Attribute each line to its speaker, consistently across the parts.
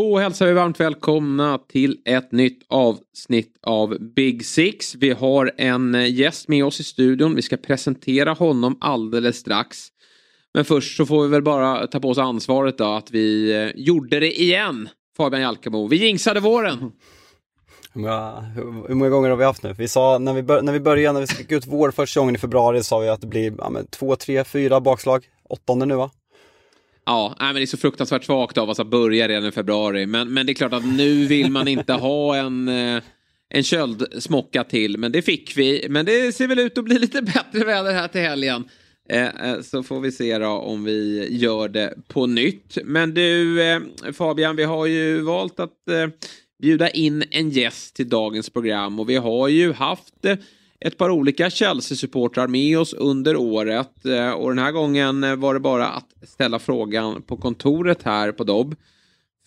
Speaker 1: Då hälsar vi varmt välkomna till ett nytt avsnitt av Big Six. Vi har en eh, gäst med oss i studion. Vi ska presentera honom alldeles strax. Men först så får vi väl bara ta på oss ansvaret då att vi eh, gjorde det igen. Fabian Jalkemo. Vi jinxade våren.
Speaker 2: Hur många, hur många gånger har vi haft nu? Vi sa när vi, bör, när vi började, när vi fick ut vår första gången i februari, sa vi att det blir ja, men, två, tre, fyra bakslag. Åttonde nu va?
Speaker 1: Ja, nej, men det är så fruktansvärt svagt av oss att börja redan i februari. Men, men det är klart att nu vill man inte ha en, eh, en köldsmocka till. Men det fick vi. Men det ser väl ut att bli lite bättre väder här till helgen. Eh, eh, så får vi se då om vi gör det på nytt. Men du Fabian, vi har ju valt att bjuda in en gäst till dagens program och vi har ju haft ett par olika Chelsea-supportrar med oss under året. Eh, och den här gången eh, var det bara att ställa frågan på kontoret här på Dobb.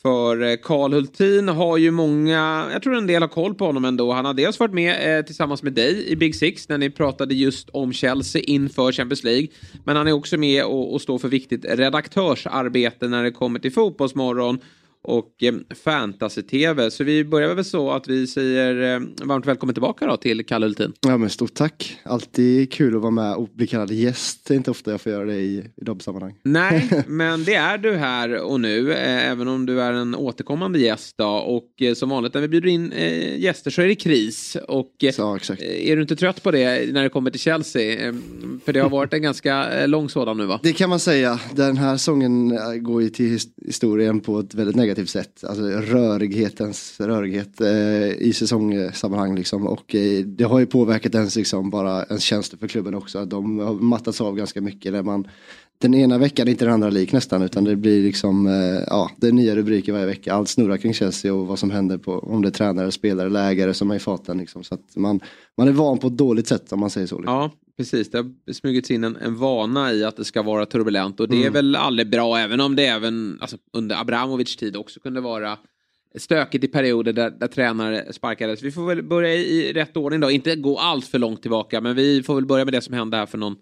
Speaker 1: För eh, Karl Hultin har ju många, jag tror en del har koll på honom ändå. Han har dels varit med eh, tillsammans med dig i Big Six när ni pratade just om Chelsea inför Champions League. Men han är också med och, och står för viktigt redaktörsarbete när det kommer till Fotbollsmorgon och eh, fantasy-tv. Så vi börjar väl så att vi säger eh, varmt välkommen tillbaka då till Kalle Hultin.
Speaker 3: Ja men stort tack. Alltid kul att vara med och bli kallad gäst. Det är inte ofta jag får göra det i, i sammanhang.
Speaker 1: Nej, men det är du här och nu. Eh, även om du är en återkommande gäst då. Och eh, som vanligt när vi bjuder in eh, gäster så är det kris. Och
Speaker 3: exakt.
Speaker 1: är du inte trött på det när det kommer till Chelsea? för det har varit en ganska lång sådan nu va?
Speaker 3: Det kan man säga. Den här sången går ju till historien på ett väldigt negativt negativt sätt. Alltså rörighetens rörighet eh, i säsongssammanhang liksom. Och eh, det har ju påverkat ens, liksom, bara ens tjänster för klubben också. De har mattats av ganska mycket när man den ena veckan är inte den andra lik nästan utan det blir liksom, eh, ja, det är nya rubriker varje vecka. Allt snurrar kring Chelsea och vad som händer på, om det är tränare, spelare, lägare som är i farten. Liksom. Så att man, man är van på ett dåligt sätt om man säger så. Liksom.
Speaker 1: Ja, precis. Det har smugits in en, en vana i att det ska vara turbulent och det mm. är väl aldrig bra även om det även alltså, under Abramovic tid också kunde vara stökigt i perioder där, där tränare sparkades. Vi får väl börja i, i rätt ordning då, inte gå allt för långt tillbaka men vi får väl börja med det som hände här för någon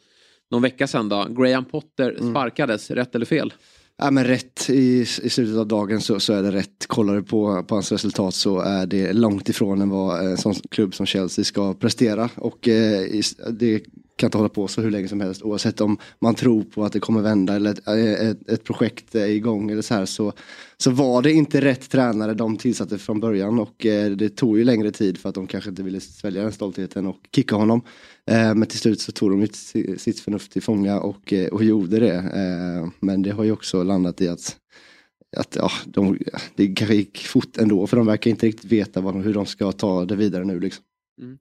Speaker 1: någon vecka sedan då. Graham Potter mm. sparkades, mm. rätt eller fel?
Speaker 3: Ja men rätt i, i slutet av dagen så, så är det rätt. Kollar du på, på hans resultat så är det långt ifrån än vad en sån klubb som Chelsea ska prestera. Och eh, det kan inte hålla på så hur länge som helst oavsett om man tror på att det kommer vända eller ett, eh, ett, ett projekt är igång eller så här så, så var det inte rätt tränare de tillsatte från början och eh, det tog ju längre tid för att de kanske inte ville svälja den stoltheten och kicka honom. Eh, men till slut så tog de sitt förnuft till fånga och, eh, och gjorde det. Eh, men det har ju också landat i att att ja, de, det kanske gick fort ändå för de verkar inte riktigt veta vad, hur de ska ta det vidare nu. Liksom. Mm.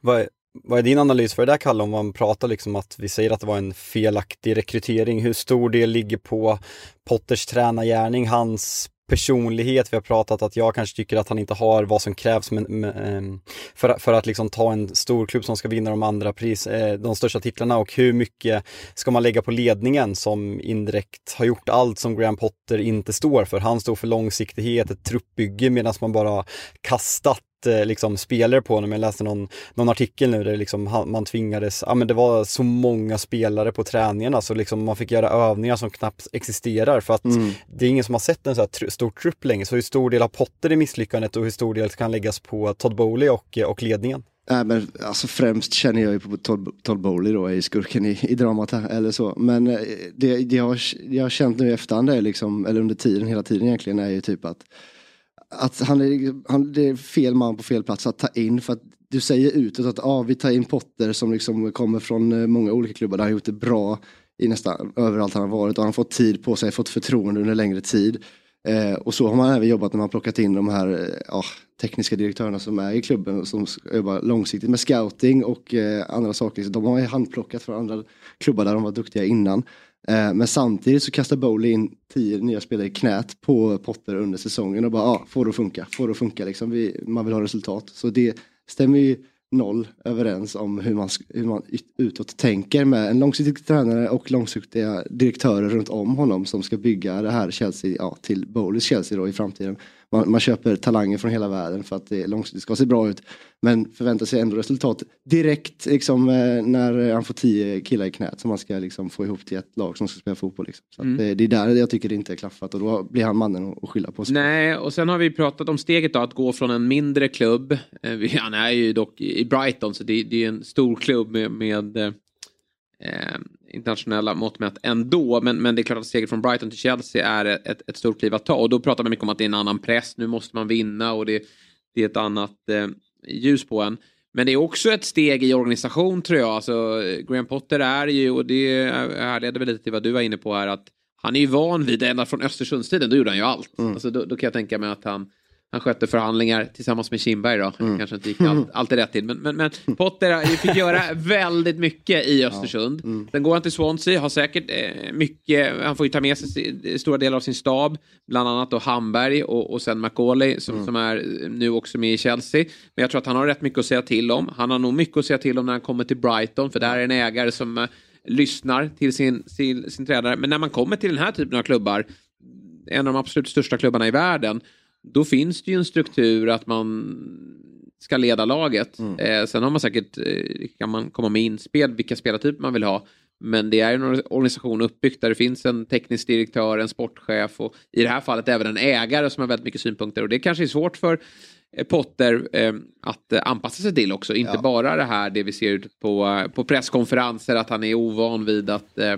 Speaker 2: Vad, vad är din analys för det där Kalle, om man pratar liksom att vi säger att det var en felaktig rekrytering. Hur stor del ligger på Potters tränargärning, hans personlighet. Vi har pratat att jag kanske tycker att han inte har vad som krävs men, ehm, för, för att liksom ta en stor klubb som ska vinna de andra pris, eh, de största titlarna och hur mycket ska man lägga på ledningen som indirekt har gjort allt som Graham Potter inte står för. Han står för långsiktighet, ett truppbygge medan man bara kastat liksom, spelare på honom. Jag läste någon, någon artikel nu där liksom, man tvingades, ja men det var så många spelare på träningarna så liksom man fick göra övningar som knappt existerar för att mm. det är ingen som har sett en så här tr stor trupp länge. Så hur stor del av Potter i misslyckandet och hur stor del kan läggas på Todd Bowley och, och ledningen?
Speaker 3: Nej men alltså främst känner jag ju på Todd, Todd Bowley då i skurken i, i dramat här, eller så. Men eh, det, det jag, jag har känt nu i efterhand är liksom, eller under tiden, hela tiden egentligen, är ju typ att att han är, han, det är fel man på fel plats att ta in för att du säger utåt att ah, vi tar in Potter som liksom kommer från eh, många olika klubbar där han gjort det bra i nästan överallt han har varit och han har fått tid på sig, fått förtroende under längre tid. Eh, och så har man även jobbat när man plockat in de här eh, ah, tekniska direktörerna som är i klubben som jobbar långsiktigt med scouting och eh, andra saker. Så de har ju handplockat från andra klubbar där de var duktiga innan. Eh, men samtidigt så kastar Bowley in tio nya spelare i knät på Potter under säsongen och bara ah, får det att funka, får det att funka liksom. Vi, man vill ha resultat. Så det stämmer ju noll överens om hur man, hur man utåt tänker med en långsiktig tränare och långsiktiga direktörer runt om honom som ska bygga det här Chelsea ja, till Bowleys Chelsea då i framtiden man, man, köper talanger från hela världen för att det, långsiktigt ska se bra ut. Men förväntar sig ändå resultat direkt liksom, eh, när han får tio killar i knät som man ska liksom, få ihop till ett lag som ska spela fotboll. Liksom. Så mm. det, det, är där jag tycker det inte är klaffat och då blir han mannen att skylla på.
Speaker 1: Sig. Nej, och sen har vi pratat om steget då, att gå från en mindre klubb. Eh, han är ju dock i Brighton så det, det är en stor klubb med, med eh, internationella mått mätt ändå. Men, men det är klart att steget från Brighton till Chelsea är ett, ett stort kliv att ta. Och då pratar man mycket om att det är en annan press. Nu måste man vinna och det, det är ett annat eh, ljus på en. Men det är också ett steg i organisation tror jag. Alltså, Graham Potter är ju, och det härleder väl lite till vad du var inne på här, att han är ju van vid det ända från Östersundstiden, då gjorde han ju allt. Mm. Alltså, då, då, kan jag tänka mig att han han skötte förhandlingar tillsammans med Kindberg då. Mm. Kanske inte gick all, alltid rätt till. Men, men, men Potter fick göra väldigt mycket i Östersund. Ja. Mm. Sen går han till Swansea, har säkert eh, mycket, han får ju ta med sig stora delar av sin stab. Bland annat då Hamberg och, och sen McAuley som, mm. som är nu också med i Chelsea. Men jag tror att han har rätt mycket att säga till om. Han har nog mycket att säga till om när han kommer till Brighton. För där är en ägare som eh, lyssnar till sin, sin, sin tränare. Men när man kommer till den här typen av klubbar, en av de absolut största klubbarna i världen, då finns det ju en struktur att man ska leda laget. Mm. Eh, sen har man säkert, eh, kan man komma med inspel vilka spelartyper man vill ha. Men det är en organisation uppbyggd där det finns en teknisk direktör, en sportchef och i det här fallet även en ägare som har väldigt mycket synpunkter. Och det kanske är svårt för eh, Potter eh, att eh, anpassa sig till också. Inte ja. bara det här det vi ser på, på presskonferenser att han är ovan vid att eh,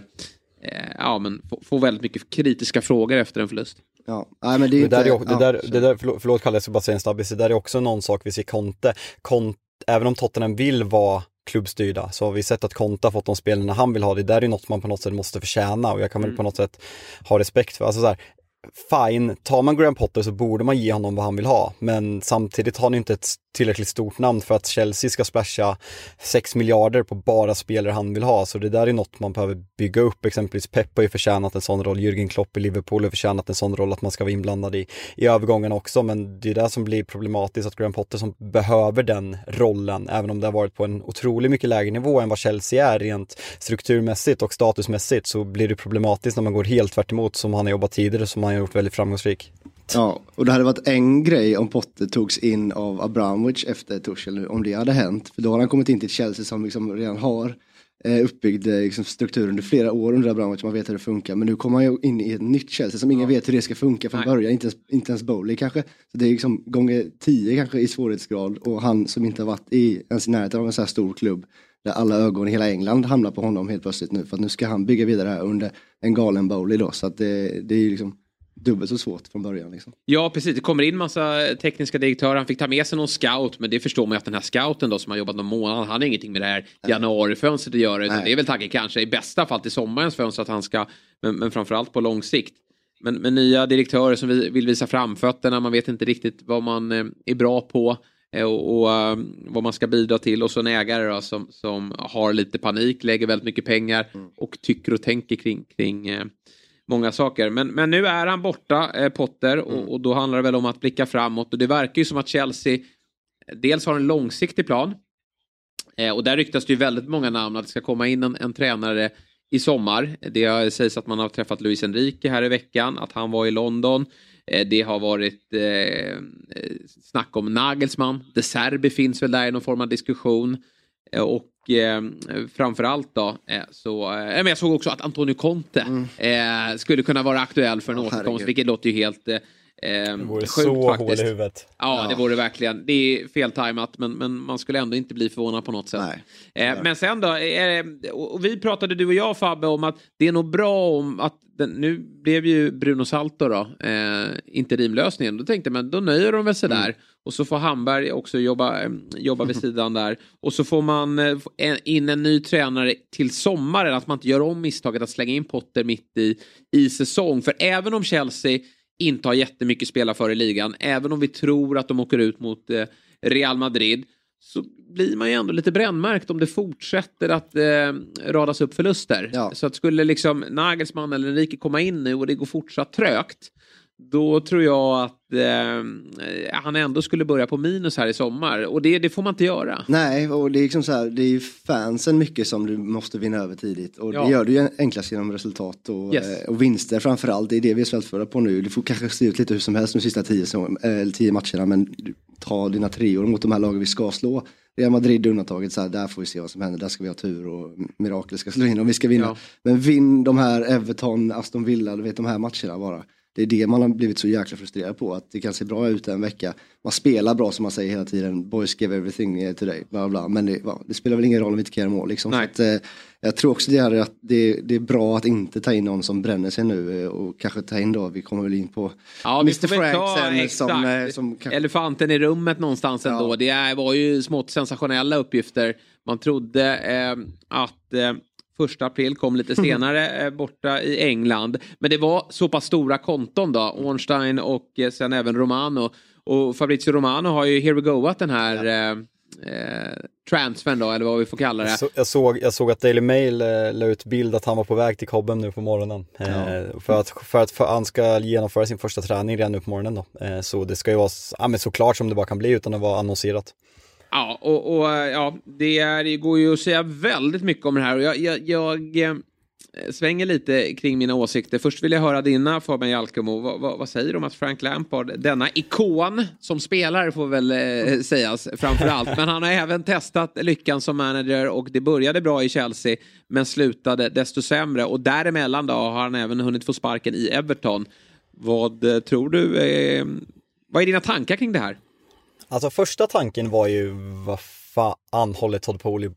Speaker 1: ja, men få, få väldigt mycket kritiska frågor efter en förlust.
Speaker 2: Ja, nej men det är inte... Det där, är, det där, det där, förlåt, förlåt Kalle, jag ska bara säga en snabbis, det där är också någon sak vi ser Conte. Conte även om Tottenham vill vara klubbstyrda så har vi sett att Conte har fått de spelarna han vill ha. Det där är något man på något sätt måste förtjäna och jag kan väl mm. på något sätt ha respekt för. Alltså så här, fine, tar man Graham Potter så borde man ge honom vad han vill ha. Men samtidigt har ni inte ett tillräckligt stort namn för att Chelsea ska splasha 6 miljarder på bara spelare han vill ha. Så det där är något man behöver bygga upp. Exempelvis Pep har ju förtjänat en sån roll, Jürgen Klopp i Liverpool har förtjänat en sån roll att man ska vara inblandad i, i övergången också. Men det är det som blir problematiskt, att Graham Potter som behöver den rollen, även om det har varit på en otroligt mycket lägre nivå än vad Chelsea är rent strukturmässigt och statusmässigt, så blir det problematiskt när man går helt tvärt emot som han har jobbat tidigare, som han har gjort väldigt framgångsrik.
Speaker 3: Ja, och det hade varit en grej om Potter togs in av Abramovic efter Tuchel nu, om det hade hänt. För då har han kommit in till Chelsea som liksom redan har eh, uppbyggd eh, liksom, struktur under flera år under Abramovic, man vet hur det funkar. Men nu kommer han ju in i ett nytt Chelsea som ingen ja. vet hur det ska funka från Nej. början, inte ens, inte ens Bowley kanske. Så det är liksom gånger tio kanske i svårighetsgrad och han som inte har varit i ens i närheten av en så här stor klubb där alla ögon i hela England hamnar på honom helt plötsligt nu för att nu ska han bygga vidare här under en galen Bowley då så att det, det är liksom dubbelt så svårt från början. Liksom.
Speaker 1: Ja, precis. Det kommer in massa tekniska direktörer. Han fick ta med sig någon scout, men det förstår man ju att den här scouten då som har jobbat någon månad, han har ingenting med det här januarifönstret att göra. Utan det är väl tanken kanske i bästa fall till sommarens fönster att han ska, men, men framförallt på lång sikt. Men, men nya direktörer som vill visa framfötterna, man vet inte riktigt vad man eh, är bra på eh, och, och uh, vad man ska bidra till och så en ägare då, som, som har lite panik, lägger väldigt mycket pengar mm. och tycker och tänker kring, kring uh, många saker. Men, men nu är han borta, eh, Potter, mm. och, och, då handlar det väl om att blicka framåt. Och det verkar ju som att Chelsea dels har en långsiktig plan. Eh, och där ryktas det ju väldigt många namn att det ska komma in en, en tränare i sommar. Det sägs att man har träffat Luis Enrique här i veckan, att han var i London. Eh, det har varit eh, snack om Nagelsmann. De Serbi finns väl där i någon form av diskussion. Eh, och eh, framförallt då eh, så, eh, men jag såg också att Antonio Conte mm. eh, skulle kunna vara aktuell för en oh, återkomst, vilket låter ju helt eh,
Speaker 2: det vore sjukt, så faktiskt. hål i huvudet.
Speaker 1: Ja, ja, det vore verkligen. Det är feltajmat, men, men man skulle ändå inte bli förvånad på något sätt. Eh, men sen då, eh, och vi pratade du och jag Fabbe om att det är nog bra om att den, nu blev ju Bruno Salto då eh, interimlösningen. Då tänkte man, då nöjer de väl sig mm. Och så får Hamberg också jobba, eh, jobba vid sidan där. Och så får man eh, in en ny tränare till sommaren. Att man inte gör om misstaget att slänga in Potter mitt i, i säsong. För även om Chelsea inte har jättemycket spela för i ligan, även om vi tror att de åker ut mot eh, Real Madrid, så blir man ju ändå lite brännmärkt om det fortsätter att eh, radas upp förluster. Ja. Så att skulle liksom Nagelsmann eller Enrique komma in nu och det går fortsatt trögt, då tror jag att eh, han ändå skulle börja på minus här i sommar. Och det, det får man inte göra.
Speaker 3: Nej, och det är liksom så här, det är fansen mycket som du måste vinna över tidigt. Och ja. det gör du ju enklast genom resultat och, yes. eh, och vinster framförallt. Det är det vi är svältfödda på nu. Du får kanske se ut lite hur som helst de sista tio, äh, tio matcherna men ta dina treor mot de här lagen vi ska slå. Real Madrid undantaget, så här, där får vi se vad som händer, där ska vi ha tur och mirakler ska slå in om vi ska vinna. Ja. Men vinn de här Everton, Aston Villa, du vet de här matcherna bara. Det är det man har blivit så jäkla frustrerad på, att det kan se bra ut en vecka. Man spelar bra som man säger hela tiden, boys give everything today, bla bla. Men det, det spelar väl ingen roll om vi inte kan göra mål. Liksom. Att, eh, jag tror också det är, att det, det, är bra att inte ta in någon som bränner sig nu eh, och kanske ta in då, vi kommer väl in på
Speaker 1: ja, Mr Frank ta, sen. Som, eh, som kanske... Elefanten i rummet någonstans ändå. Ja. Det var ju smått sensationella uppgifter. Man trodde eh, att eh, Första april kom lite senare eh, borta i England. Men det var så pass stora konton då. Ornstein och eh, sen även Romano. Och Fabrizio Romano har ju here we go-at den här ja. eh, transfern då, eller vad vi får kalla det.
Speaker 2: Så, jag, såg, jag såg att Daily Mail eh, la ut bild att han var på väg till Cobham nu på morgonen. Ja. Eh, för, att, för att för han ska genomföra sin första träning redan nu på morgonen då. Eh, så det ska ju vara ja, men såklart som det bara kan bli utan att vara annonserat.
Speaker 1: Ja, och, och eh, ja, det, är, det går ju att säga väldigt mycket om det här. Och jag, jag, jag eh, svänger lite kring mina åsikter. Först vill jag höra dina Fabian Jalkemo. Vad, vad, vad, säger du om att Frank Lampard, denna ikon som spelare får väl eh, sägas framför allt. Men han har även testat lyckan som manager och det började bra i Chelsea men slutade desto sämre. Och däremellan då har han även hunnit få sparken i Everton. Vad eh, tror du? Eh, vad är dina tankar kring det här?
Speaker 2: Alltså första tanken var ju vad fan håller Todd Poli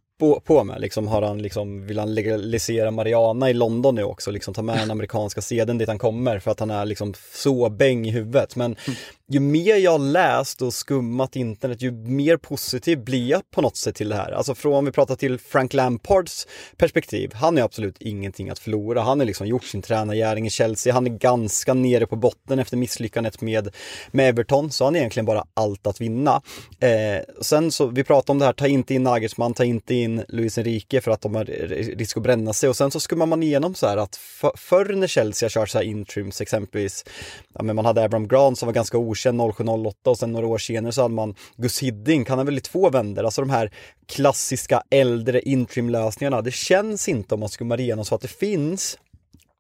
Speaker 2: på, med? Liksom, har han, liksom, vill han legalisera Mariana i London nu också? Liksom, ta med den amerikanska seden dit han kommer för att han är liksom så bäng i huvudet. Men mm ju mer jag har läst och skummat internet, ju mer positiv blir jag på något sätt till det här. Alltså från, om vi pratar till Frank Lampards perspektiv, han har absolut ingenting att förlora. Han har liksom gjort sin tränargärning i Chelsea, han är ganska nere på botten efter misslyckandet med, med Everton, så han har egentligen bara allt att vinna. Eh, sen så, vi pratar om det här, ta inte in Nagelsmann, ta inte in Luis Enrique för att de har risk att bränna sig och sen så skummar man igenom så här att för, förr när Chelsea har kört så här intrims exempelvis, ja, men man hade Abraham Grant som var ganska okänd sedan 0708 och sen några år senare så hade man Gus Hiddink, han har väl i två vänder, alltså de här klassiska äldre intrimlösningarna. Det känns inte om man skummar igenom så att det finns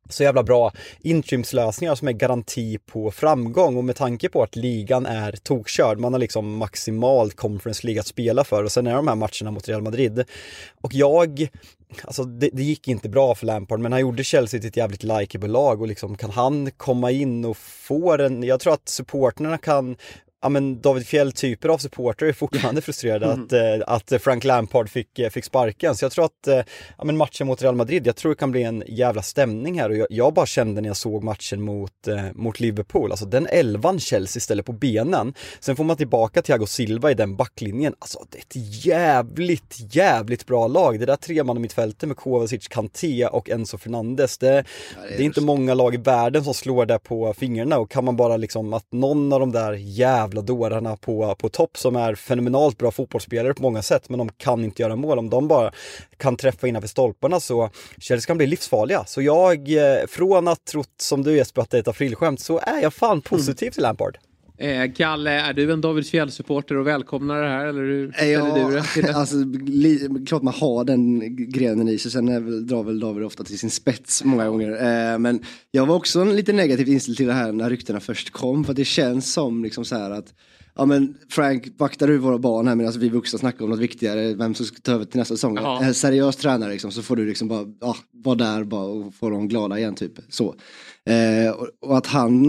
Speaker 2: så jävla bra interimslösningar som är garanti på framgång och med tanke på att ligan är tokkörd, man har liksom maximalt conference League att spela för och sen är de här matcherna mot Real Madrid. Och jag, alltså det, det, gick inte bra för Lampard men han gjorde Chelsea till ett jävligt likeable lag och liksom kan han komma in och få den, jag tror att supporterna kan ja, men David Fjell-typer av supporter är fortfarande frustrerade mm. att, eh, att Frank Lampard fick, eh, fick sparken. Så jag tror att eh, ja, men matchen mot Real Madrid, jag tror det kan bli en jävla stämning här och jag, jag bara kände när jag såg matchen mot, mot Liverpool, alltså den elvan Chelsea ställer på benen. Sen får man tillbaka Thiago Silva i den backlinjen, alltså det är ett jävligt, jävligt bra lag. Det där tremannamittfältet med Kovacic, Kanté och Enzo Fernandes, det, ja, det, är, det är inte många lag i världen som slår det på fingrarna och kan man bara liksom att någon av de där jävla jävla dårarna på, på topp som är fenomenalt bra fotbollsspelare på många sätt men de kan inte göra mål. Om de bara kan träffa innanför stolparna så Chelsea kan bli livsfarliga. Så jag, eh, från att trott som du Jesper att det är ett aprilskämt så är jag fan positiv mm. till Lampard.
Speaker 1: Eh, Kalle, är du en David Fjell-supporter och välkomnar det här? Eller hur
Speaker 3: ja, du det? alltså, li, klart man har den grenen i sig. Sen är väl, drar väl David ofta till sin spets många gånger. Eh, men jag var också lite negativt inställd till det här när ryktena först kom. För det känns som liksom så här att Ja men Frank, vaktar du våra barn här medan vi vuxna snackar om något viktigare, vem som ska ta över till nästa säsong. En seriös tränare liksom, så får du liksom bara, ja, vara där bara och få dem glada igen typ. Så. Eh, och, och, att han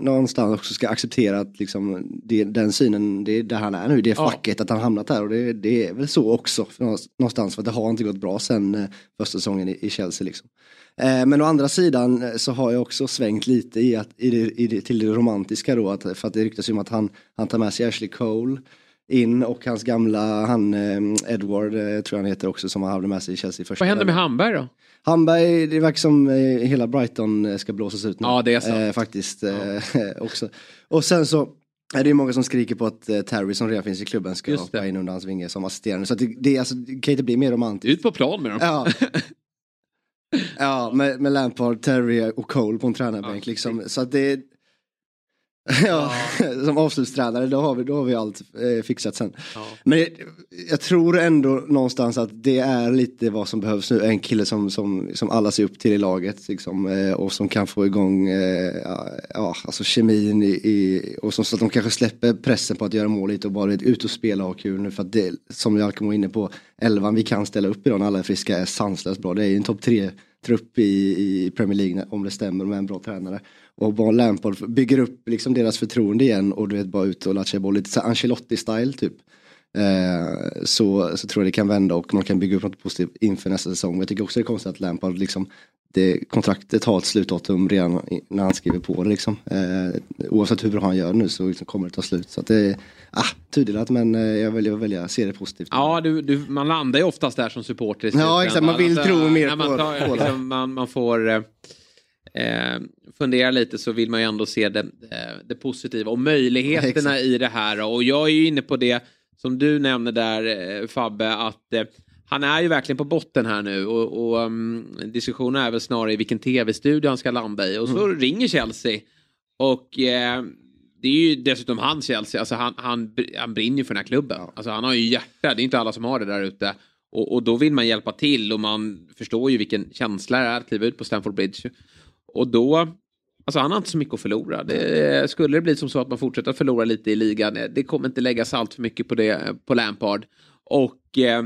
Speaker 3: någonstans också ska acceptera att liksom, det, den synen, det är där han är nu, det är facket ja. att han hamnat här och det, det, är väl så också någonstans för att det har inte gått bra sen eh, första säsongen i, i Chelsea liksom. Eh, men å andra sidan eh, så har jag också svängt lite i att, i det, i det, till det romantiska då, att, för att det ryktas ju om att han, han tar med sig Ashley Cole in och hans gamla, han eh, Edward tror jag han heter också som han hade med sig i Chelsea första
Speaker 1: Vad händer med Hamberg då?
Speaker 3: Hamberg, det verkar som hela Brighton ska blåsas ut nu.
Speaker 1: Ja det är så.
Speaker 3: Eh, faktiskt ja. också. Och sen så är det är många som skriker på att eh, Terry som redan finns i klubben ska hoppa in under hans vinge som assisterande. Så det, det, alltså, det kan inte bli mer romantiskt.
Speaker 1: Ut på plan med dem.
Speaker 3: Ja. Ja, med, med Lampard, Terry och Cole på en tränarbänk. Ja, liksom. Så det, ja, som avslutstränare, då har vi, då har vi allt eh, fixat sen.
Speaker 1: Ja.
Speaker 3: Men jag, jag tror ändå någonstans att det är lite vad som behövs nu. En kille som, som, som alla ser upp till i laget liksom, eh, och som kan få igång eh, ja, alltså kemin i, i, och som, så att de kanske släpper pressen på att göra mål lite och bara ut och spela och ha kul nu. För att det, som jag var inne på, elvan vi kan ställa upp idag när alla är friska är sanslöst bra. Det är ju en topp tre trupp i, i Premier League om det stämmer med en bra tränare. Och bara Lampard bygger upp liksom deras förtroende igen och du vet bara ut och latcha boll lite så Ancelotti-style typ. Eh, så, så tror jag det kan vända och man kan bygga upp något positivt inför nästa säsong. Men jag tycker också det är konstigt att Lampard liksom det, kontraktet har ett slutdatum redan när han skriver på det liksom. Eh, oavsett hur bra han gör nu så liksom kommer det ta slut. Så att det är ah, tudelat men eh, jag väljer att välja se det positivt.
Speaker 1: Ja, du, du, man landar ju oftast där som supporter.
Speaker 3: Ja, exakt. Man vill
Speaker 1: Alltså,
Speaker 3: tro mer
Speaker 1: när man,
Speaker 3: på-
Speaker 1: tar,
Speaker 3: på
Speaker 1: liksom, man, man får eh, eh, fundera lite så vill man ju ändå se det, eh, det positiva och möjligheterna
Speaker 3: Exakt.
Speaker 1: i det här. Och jag är ju inne på det som du nämner där eh, Fabbe, att eh, han är ju verkligen på botten här nu och, och um, diskussionen är väl snarare i vilken tv-studio han ska landa i. Och så
Speaker 3: Mm.
Speaker 1: ringer Chelsea och eh, det är ju dessutom hans Chelsea, alltså han, han, han brinner ju för den här klubben. Alltså han har ju hjärta, det är inte alla som har det där ute. Och, och då vill man hjälpa till och man förstår ju vilken känsla det är att kliva ut på Stamford Bridge. Och då, alltså han har inte så mycket att förlora. Det, skulle det bli som så att man fortsätter att förlora lite i ligan, eh, det kommer inte läggas allt för mycket på det, på Lampard. Och eh,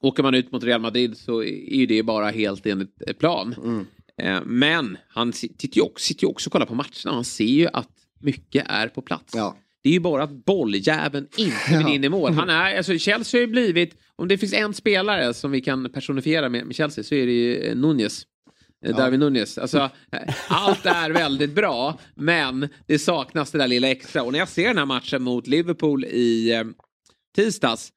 Speaker 1: åker man ut mot Real Madrid så är ju det bara helt enligt eh, plan. Eh, men han sitter ju, också, sitter ju också och kollar på matcherna. Han ser ju att mycket är på plats.
Speaker 3: Ja.
Speaker 1: Det är ju bara att bolljäveln inte vill in i mål. Han är, alltså Chelsea har ju blivit, om det finns en spelare som vi kan personifiera med, med Chelsea så är det ju eh, Nunez. Darwin Nunez. Alltså, allt är väldigt bra, men det saknas det där lilla extra. Och när jag ser den här matchen mot Liverpool i eh, tisdags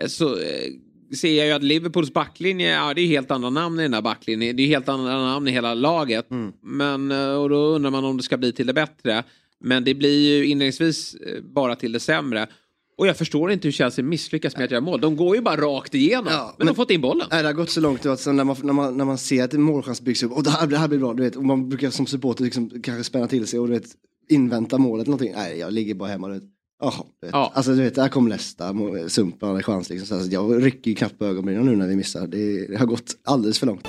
Speaker 1: eh, så eh, ser jag ju att Liverpools backlinje, ja det är helt andra namn i den här backlinjen. Det är helt andra namn i hela laget. Men, eh, och då undrar man om det ska bli till det bättre. Men det blir ju inledningsvis bara till det sämre. Och jag förstår inte hur Chelsea misslyckas med att göra mål. De går ju bara rakt igenom.
Speaker 3: Ja,
Speaker 1: men, de
Speaker 3: men-
Speaker 1: har fått in bollen.
Speaker 3: Nej, det har gått så långt att när, man, när, man, när man ser att en målchans byggs upp och det här, det här blir bra, du vet, och man brukar som supporter liksom, kanske spänna till sig och du vet, invänta målet eller någonting. Nej, jag ligger bara hemma. Du vet. Jaha, du vet.
Speaker 1: Ja.
Speaker 3: Alltså du vet, där kom Leicester, må- Sumpan hade chans liksom. Så, alltså, jag rycker ju knappt på ögonbrynen nu när vi missar. Det, det har gått alldeles för långt.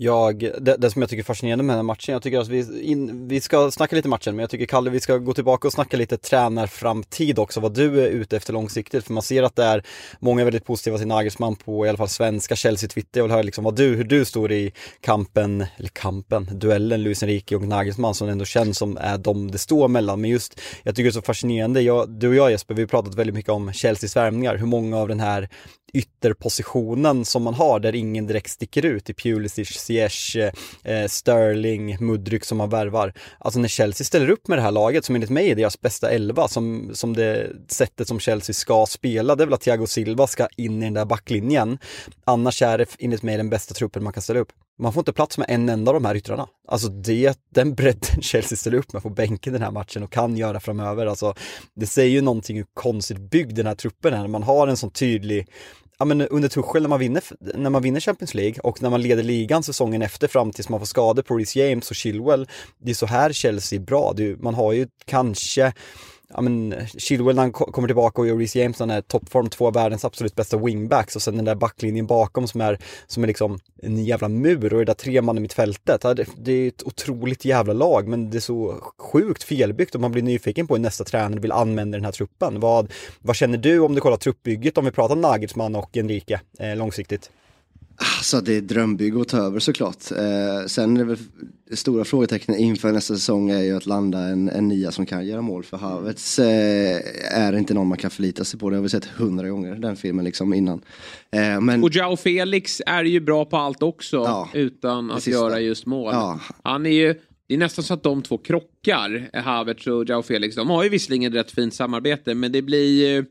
Speaker 2: Jag, det, det som jag tycker är fascinerande med den här matchen, jag tycker att vi, in, vi ska snacka lite matchen, men jag tycker Kalle, vi ska gå tillbaka och snacka lite tränarframtid också, vad du är ute efter långsiktigt, för man ser att det är många väldigt positiva till Nagelsmann på i alla fall svenska Chelsea-Twitter, jag vill höra liksom vad du, hur du står i kampen, eller kampen, duellen Luis Enrique och Nagelsmann som ändå känns som är de det står mellan, men just, jag tycker det är så fascinerande, jag, du och jag Jesper, vi har pratat väldigt mycket om Chelseas värvningar, hur många av den här ytterpositionen som man har där ingen direkt sticker ut i Pulisic, Ziyech, eh, Sterling, Mudryk som man värvar. Alltså när Chelsea ställer upp med det här laget som enligt mig är deras bästa elva som, som det sättet som Chelsea ska spela, det är väl att Thiago Silva ska in i den där backlinjen. Annars är det enligt mig den bästa truppen man kan ställa upp. Man får inte plats med en enda av de här yttrarna. Alltså det, den bredden Chelsea ställer upp med på bänken den här matchen och kan göra framöver. Alltså det säger ju någonting hur konstigt byggd den här truppen är när man har en sån tydlig Ja men under Tuchel när man, vinner, när man vinner Champions League och när man leder ligan säsongen efter fram tills man får skador på Reece James och Chilwell. Det är så här Chelsea är bra. Är, man har ju kanske ja men eh, Chilwell när han kommer tillbaka och gör Reece James han är toppform, två av världens absolut bästa wingbacks och sen den där backlinjen bakom som är, som är liksom en jävla mur och det där tre man i mittfältet. Ja, det, det är ett otroligt jävla lag men det är så sjukt felbyggt och man blir nyfiken på hur nästa tränare vill använda den här truppen. Vad, vad känner du om du kollar truppbygget om vi pratar Nagelsmann och Enrique eh, långsiktigt?
Speaker 3: Alltså det är drömbygge att ta över såklart. Eh, sen är det väl det stora frågetecknet inför nästa säsong är ju att landa en, en nia som kan göra mål för Havertz eh, är inte någon man kan förlita sig på. Det har vi sett hundra gånger den filmen liksom innan. Eh, men
Speaker 1: Och Jao Felix är ju bra på allt också
Speaker 3: Ja,
Speaker 1: utan att göra just mål.
Speaker 3: Ja.
Speaker 1: Han är ju, det är nästan så att de två krockar, Havertz och Jao Felix. De har ju visserligen ett rätt fint samarbete men det blir ju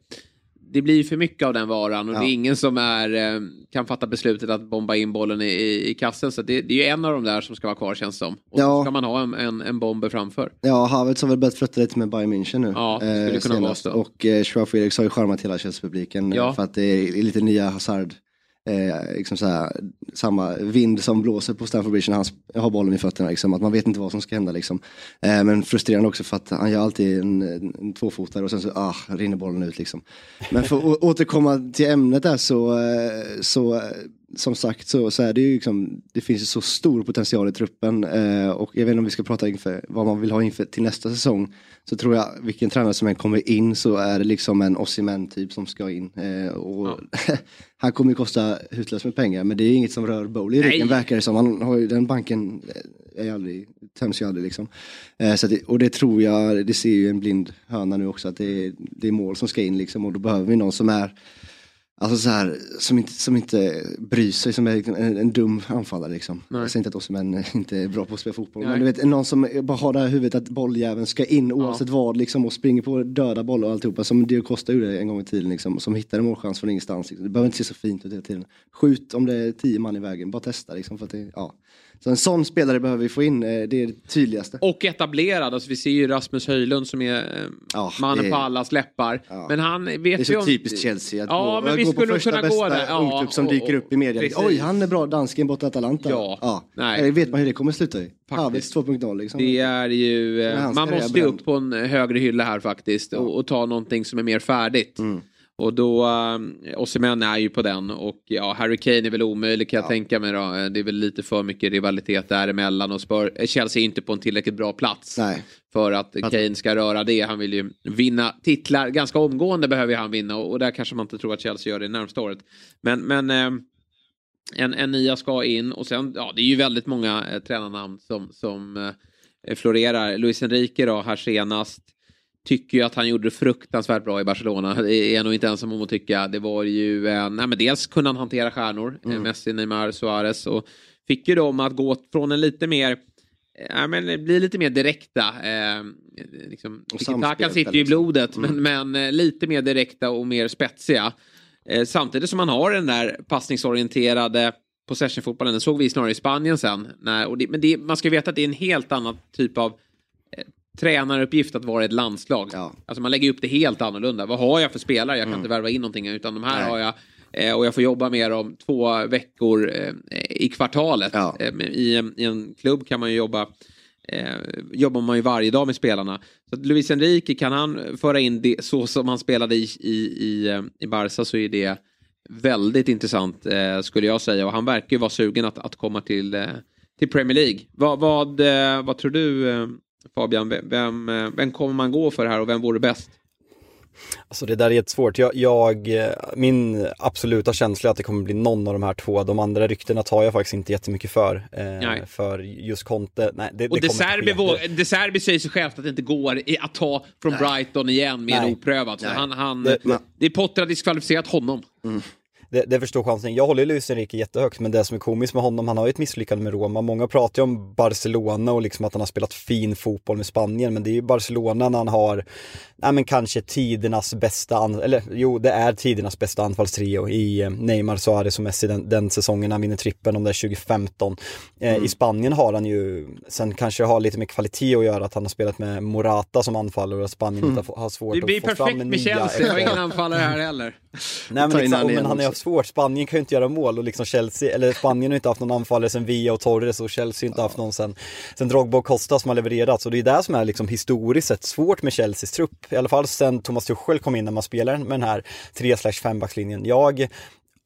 Speaker 1: det blir för mycket av den varan och
Speaker 3: Ja.
Speaker 1: det är ingen som är, eh, kan fatta beslutet att bomba in bollen i, i, kassen. Så det, det är ju en av de där som ska vara kvar känns det som. Och
Speaker 3: Ja.
Speaker 1: så ska man ha en, en, en bomber framför.
Speaker 3: Ja, Havertz har väl börjat flirta lite med Bayern München nu.
Speaker 1: Ja, det skulle kunna vara så.
Speaker 3: Och eh, Joao Felix har ju charmat hela Chelsea-publiken. eh,
Speaker 1: Ja.
Speaker 3: För att det är lite nya Hazard. Eh, liksom så här, samma vind som blåser på Stamford Bridge när han har bollen i fötterna. Liksom, att man vet inte vad som ska hända. Liksom. Eh, men frustrerande också för att han gör alltid en, en, tvåfotare och sen så ah, rinner bollen ut. Liksom. Men för att återkomma till ämnet där så, eh, så som sagt så, så är det ju liksom, det finns ju så stor potential i truppen eh, och jag vet inte om vi ska prata inför vad man vill ha inför till nästa säsong. Så tror jag vilken tränare som än kommer in så är det liksom en Osimhen typ som ska in. Eh, och han kommer ju kosta hutlöst med pengar men det är inget som rör Bowley i ryggen verkar det som. Han har ju, den banken eh, är aldrig, töms ju aldrig liksom. Eh, så det, och det tror jag, det ser ju en blind höna nu också att det är, det är mål som ska in liksom och då behöver vi någon som är Alltså så här, som inte, som inte bryr sig, som är en, en dum anfallare liksom. Jag säger inte att Osimhen inte är bra på att spela fotboll.
Speaker 1: Nej.
Speaker 3: Men du vet, någon som bara har det här huvudet att bolljäveln ska in oavsett vad liksom och springer på döda bollar och alltihopa. Som Dio Costa gjorde en gång i tiden liksom. Som hittar en målchans från ingenstans. Liksom. Det behöver inte se så fint ut hela tiden. Skjut om det är tio man i vägen, bara testa liksom. För att det, ja. Så en sån spelare behöver vi få in, eh, det är det tydligaste.
Speaker 1: Och etablerad, alltså vi ser ju Rasmus Höjlund som är eh,
Speaker 3: Ja,
Speaker 1: mannen
Speaker 3: det-
Speaker 1: på allas läppar.
Speaker 3: Ja.
Speaker 1: Men han vet
Speaker 3: Det är
Speaker 1: ju
Speaker 3: så
Speaker 1: om...
Speaker 3: typiskt Chelsea att
Speaker 1: Ja,
Speaker 3: gå,
Speaker 1: men vi
Speaker 3: gå
Speaker 1: skulle
Speaker 3: på första
Speaker 1: kunna gå
Speaker 3: bästa
Speaker 1: där. Ja,
Speaker 3: ungklubb som
Speaker 1: och-
Speaker 3: dyker upp i media.
Speaker 1: precis.
Speaker 3: Oj, han är bra, dansken borta i Atalanta.
Speaker 1: Ja. Nej.
Speaker 3: Eh, vet man hur det kommer sluta i? Havertz 2.0 liksom.
Speaker 1: Det är ju, man måste ju upp på en högre hylla här faktiskt och, och ta någonting som är mer färdigt.
Speaker 3: Mm.
Speaker 1: Och då, äh, Osimhen är ju på den och ja, Harry Kane är väl omöjlig kan jag tänka mig då. Eh, Det är väl lite för mycket rivalitet däremellan och Spur, eh, Chelsea är inte på en tillräckligt bra plats.
Speaker 3: Nej.
Speaker 1: För att Kane ska röra det. Han vill ju vinna titlar. Ganska omgående behöver han vinna och, och där kanske man inte tror att Chelsea gör det närmsta året. Men, men eh, en, en nia ska in och sen, ja det är ju väldigt många eh, tränarnamn som, som eh, florerar. Luis Enrique då här senast. Tycker ju att han gjorde det fruktansvärt bra i Barcelona. Det är jag nog inte ensam om att tycka. Det var ju, eh, nej men dels kunde han hantera stjärnor. eh, Messi, Neymar, Suarez. Och fick ju dem att gå från en lite mer eh, Ja, men bli lite mer direkta. Eh, liksom,
Speaker 3: Och
Speaker 1: Tiki-takan sitter ju i
Speaker 3: liksom.
Speaker 1: blodet, men, men eh, lite mer direkta och mer spetsiga. Eh, samtidigt som man har den där passningsorienterade possession-fotbollen. Den såg vi snarare i Spanien sen. När, det, men det, man ska veta att det är en helt annan typ av tränaruppgift att vara ett landslag.
Speaker 3: Ja.
Speaker 1: Alltså man lägger upp det helt annorlunda. Vad har jag för spelare? Jag kan inte värva in någonting utan de här
Speaker 3: Nej.
Speaker 1: har jag eh, och jag får jobba med dem två veckor eh, i kvartalet.
Speaker 3: Ja.
Speaker 1: Eh, I, en, I en klubb kan man ju jobba eh, jobbar man ju varje dag med spelarna. Så att Luis Enrique, kan han föra in det så som han spelade i, i, i, i Barca så är det väldigt intressant skulle jag säga. Och han verkar ju vara sugen att, att komma till, till Premier League. Vad, vad, vad tror du Fabian? Vem, vem, eh, vem kommer man gå för här och vem vore bäst?
Speaker 2: Alltså det där är jättesvårt. Jag, jag, eh, min absoluta känsla är att det kommer bli någon av de här två. De andra ryktena tar jag faktiskt inte jättemycket för.
Speaker 1: Nej.
Speaker 2: Eh, för just Conte, nej det,
Speaker 1: Och
Speaker 2: det
Speaker 1: De Serbi, säger sig självt att det inte går att ta från Brighton igen med en
Speaker 2: Nej.
Speaker 1: oprövad. Så
Speaker 3: Nej.
Speaker 1: han, han,
Speaker 2: Det-
Speaker 1: det,
Speaker 2: det-
Speaker 1: Potter har diskvalificerat honom.
Speaker 2: Det, det förstår chansen. Jag håller Luis Enrique jättehögt, men det som är komiskt med honom, han har ju ett misslyckande med Roma. Många pratar ju om Barcelona och liksom att han har spelat fin fotboll med Spanien, men det är ju Barcelona när han har, nej men kanske tidernas bästa, eller jo, det är tidernas bästa anfallstrio i eh, Neymar, Suarez och Messi den, den säsongen han vinner trippen, om det är 2015. Eh, I Spanien har han ju, sen kanske har lite med kvalitet att göra, att han har spelat med Morata som anfallare och att Spanien inte har, har svårt
Speaker 1: Det blir
Speaker 2: att få fram
Speaker 1: perfekt
Speaker 2: en
Speaker 1: med
Speaker 2: nia
Speaker 1: Chelsea. Jag har
Speaker 2: efter-
Speaker 1: ingen anfallare här heller.
Speaker 2: Nej men, liksom,
Speaker 3: han
Speaker 2: men han haft svårt. Spanien kan ju inte göra mål och liksom Chelsea, eller Spanien har inte haft någon anfallare sen Villa och Torres och Chelsea har inte haft någon sen, sen Drogba och Costa som har levererat. Så det är det som är liksom historiskt sett svårt med Chelseas trupp. I alla fall sen Thomas Tuchel kom in när man spelar med den här 3 backslinjen. Jag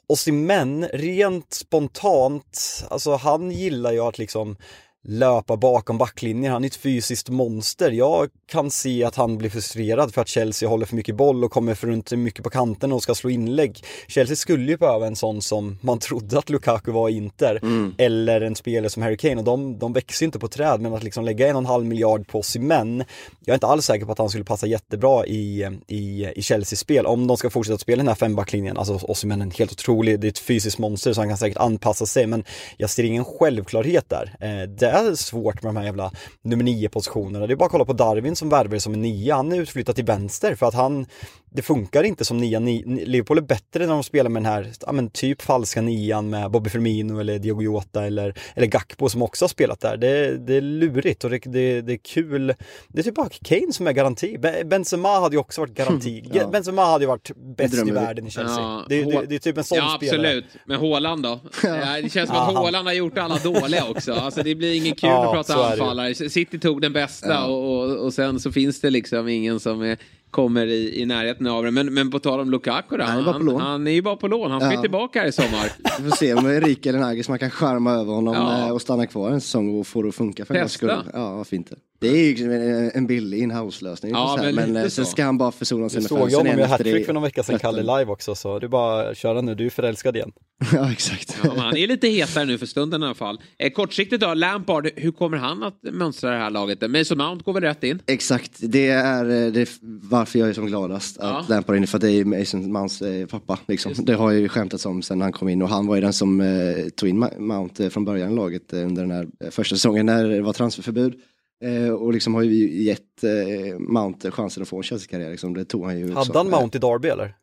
Speaker 2: Osimhen, rent spontant, alltså han gillar ju att liksom löpa bakom backlinjen. Han är ett fysiskt monster. Jag kan se att han blir frustrerad för att Chelsea håller för mycket boll och kommer för runt mycket på kanten och ska slå inlägg. Chelsea skulle ju behöva en sån som man trodde att Lukaku var i Inter. Mm. Eller en spelare som Harry Kane och de, de växer inte på träd men att liksom lägga en och en halv miljard på men Jag är inte alls säker på att han skulle passa jättebra i, i, i Chelseas spel. Om de ska fortsätta spela den här fembacklinjen, alltså Osimhen är helt otrolig, det är ett fysiskt monster så han kan säkert anpassa sig men jag ser ingen självklarhet där. Eh, är svårt med de här jävla nummer nio positionerna. Det är bara att kolla på Darwin som värvade som en nia. Han är utflyttad till vänster för att han det funkar inte som nia. Liverpool är bättre när de spelar med den här, ja, men typ falska nian med Bobby Firmino eller Diogo Jota eller, eller Gakpo som också har spelat där. Det, det är lurigt och det, det, det, är kul. Det är typ bara Kane som är garanti. Benzema hade ju också varit garanti. ja. Benzema hade ju varit bäst i världen i Chelsea. Ja, det, det, det, är typ en sån
Speaker 1: ja,
Speaker 2: spelare.
Speaker 1: absolut. Men Haaland då? det känns som att Haaland har gjort alla dåliga också. Alltså det blir ingen kul att prata anfallare. City tog den bästa och, och, och sen så finns det liksom ingen som är kommer i, i närheten av det. Men, men på tal om Lukaku då, han, han, han, är ju bara på lån. Han ska ja. tillbaka här i sommar.
Speaker 3: Vi får se om Erika eller Nagis man kan skärma över honom ja. Eh, och stanna kvar en säsong och få det att funka för skull. Ja, varför inte? Det är ju en billig in-house-lösning. Ja, men, men eh, sen ska han bara försona sig
Speaker 2: med fansen. Du såg jag med hattrick för någon vecka sedan, Kalle live också, så du bara köra nu, du är förälskad igen.
Speaker 3: ja, exakt.
Speaker 1: Ja, han är lite hetare nu för stunden i alla fall. Eh, kortsiktigt då, Lampard, hur kommer han att mönstra det här laget? Mason Mount går väl rätt in?
Speaker 3: Exakt, det är, eh, det är varför jag är som gladast ja. att Lampard är inne, för det är Mason Mounts eh, pappa. Liksom. Det har ju skämtats om sen han kom in och han var ju den som eh, tog in Mount från början i laget under den här första säsongen när det var transferförbud. Eh, och liksom har ju gett eh, Mount chansen att få en Chelsea-karriär. Liksom. Det tog han ju.
Speaker 2: Hade han Mount i Derby eller?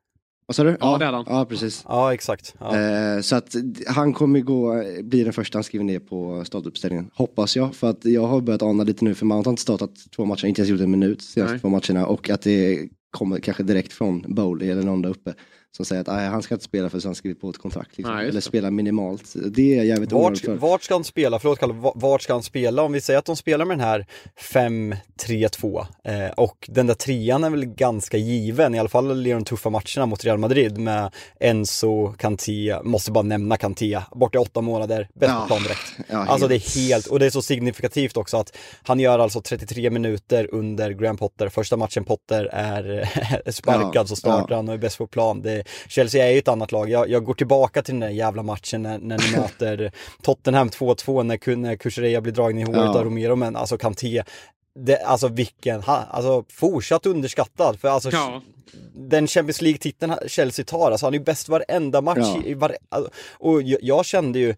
Speaker 3: Vad sa du?
Speaker 1: Ja, det hade han.
Speaker 3: Ja, precis.
Speaker 2: Ja, exakt. Ja.
Speaker 3: Eh, så att han kommer gå, bli den första han skriver ner på startuppställningen. Hoppas jag, för att jag har börjat ana lite nu, för Mount har inte startat två matcher, inte ens gjort en minut senaste två matcherna. Och att det kommer kanske direkt från Bowley eller någon där uppe som säger att han ska inte spela för han skrivit på ett kontrakt. Liksom. Eller spela minimalt. Det är jag jävligt
Speaker 2: vart, för. Vart ska han spela? Förlåt Kalle, vart ska han spela? Om vi säger att de spelar med den här 5-3-2 eh, och den där trean är väl ganska given, i alla fall i de tuffa matcherna mot Real Madrid med Enzo, Kanté, måste bara nämna Kanté, borta i åtta månader, bäst ja, plan direkt. Ja, alltså det är helt, och det är så signifikativt också att han gör alltså 33 minuter under Graham Potter, första matchen Potter är sparkad ja, så startar han och är bäst på plan. Det, Chelsea är ju ett annat lag. Jag, jag går tillbaka till den där jävla matchen när, när ni möter Tottenham 2-2 när, när Kukureya blir dragen i håret ja. av Romero, men alltså Kanté, det, alltså vilken, alltså fortsatt underskattad. För alltså ja. den Champions League-titeln Chelsea tar, alltså han är ju bäst varenda match. Ja. I, var, och jag, jag, kände ju,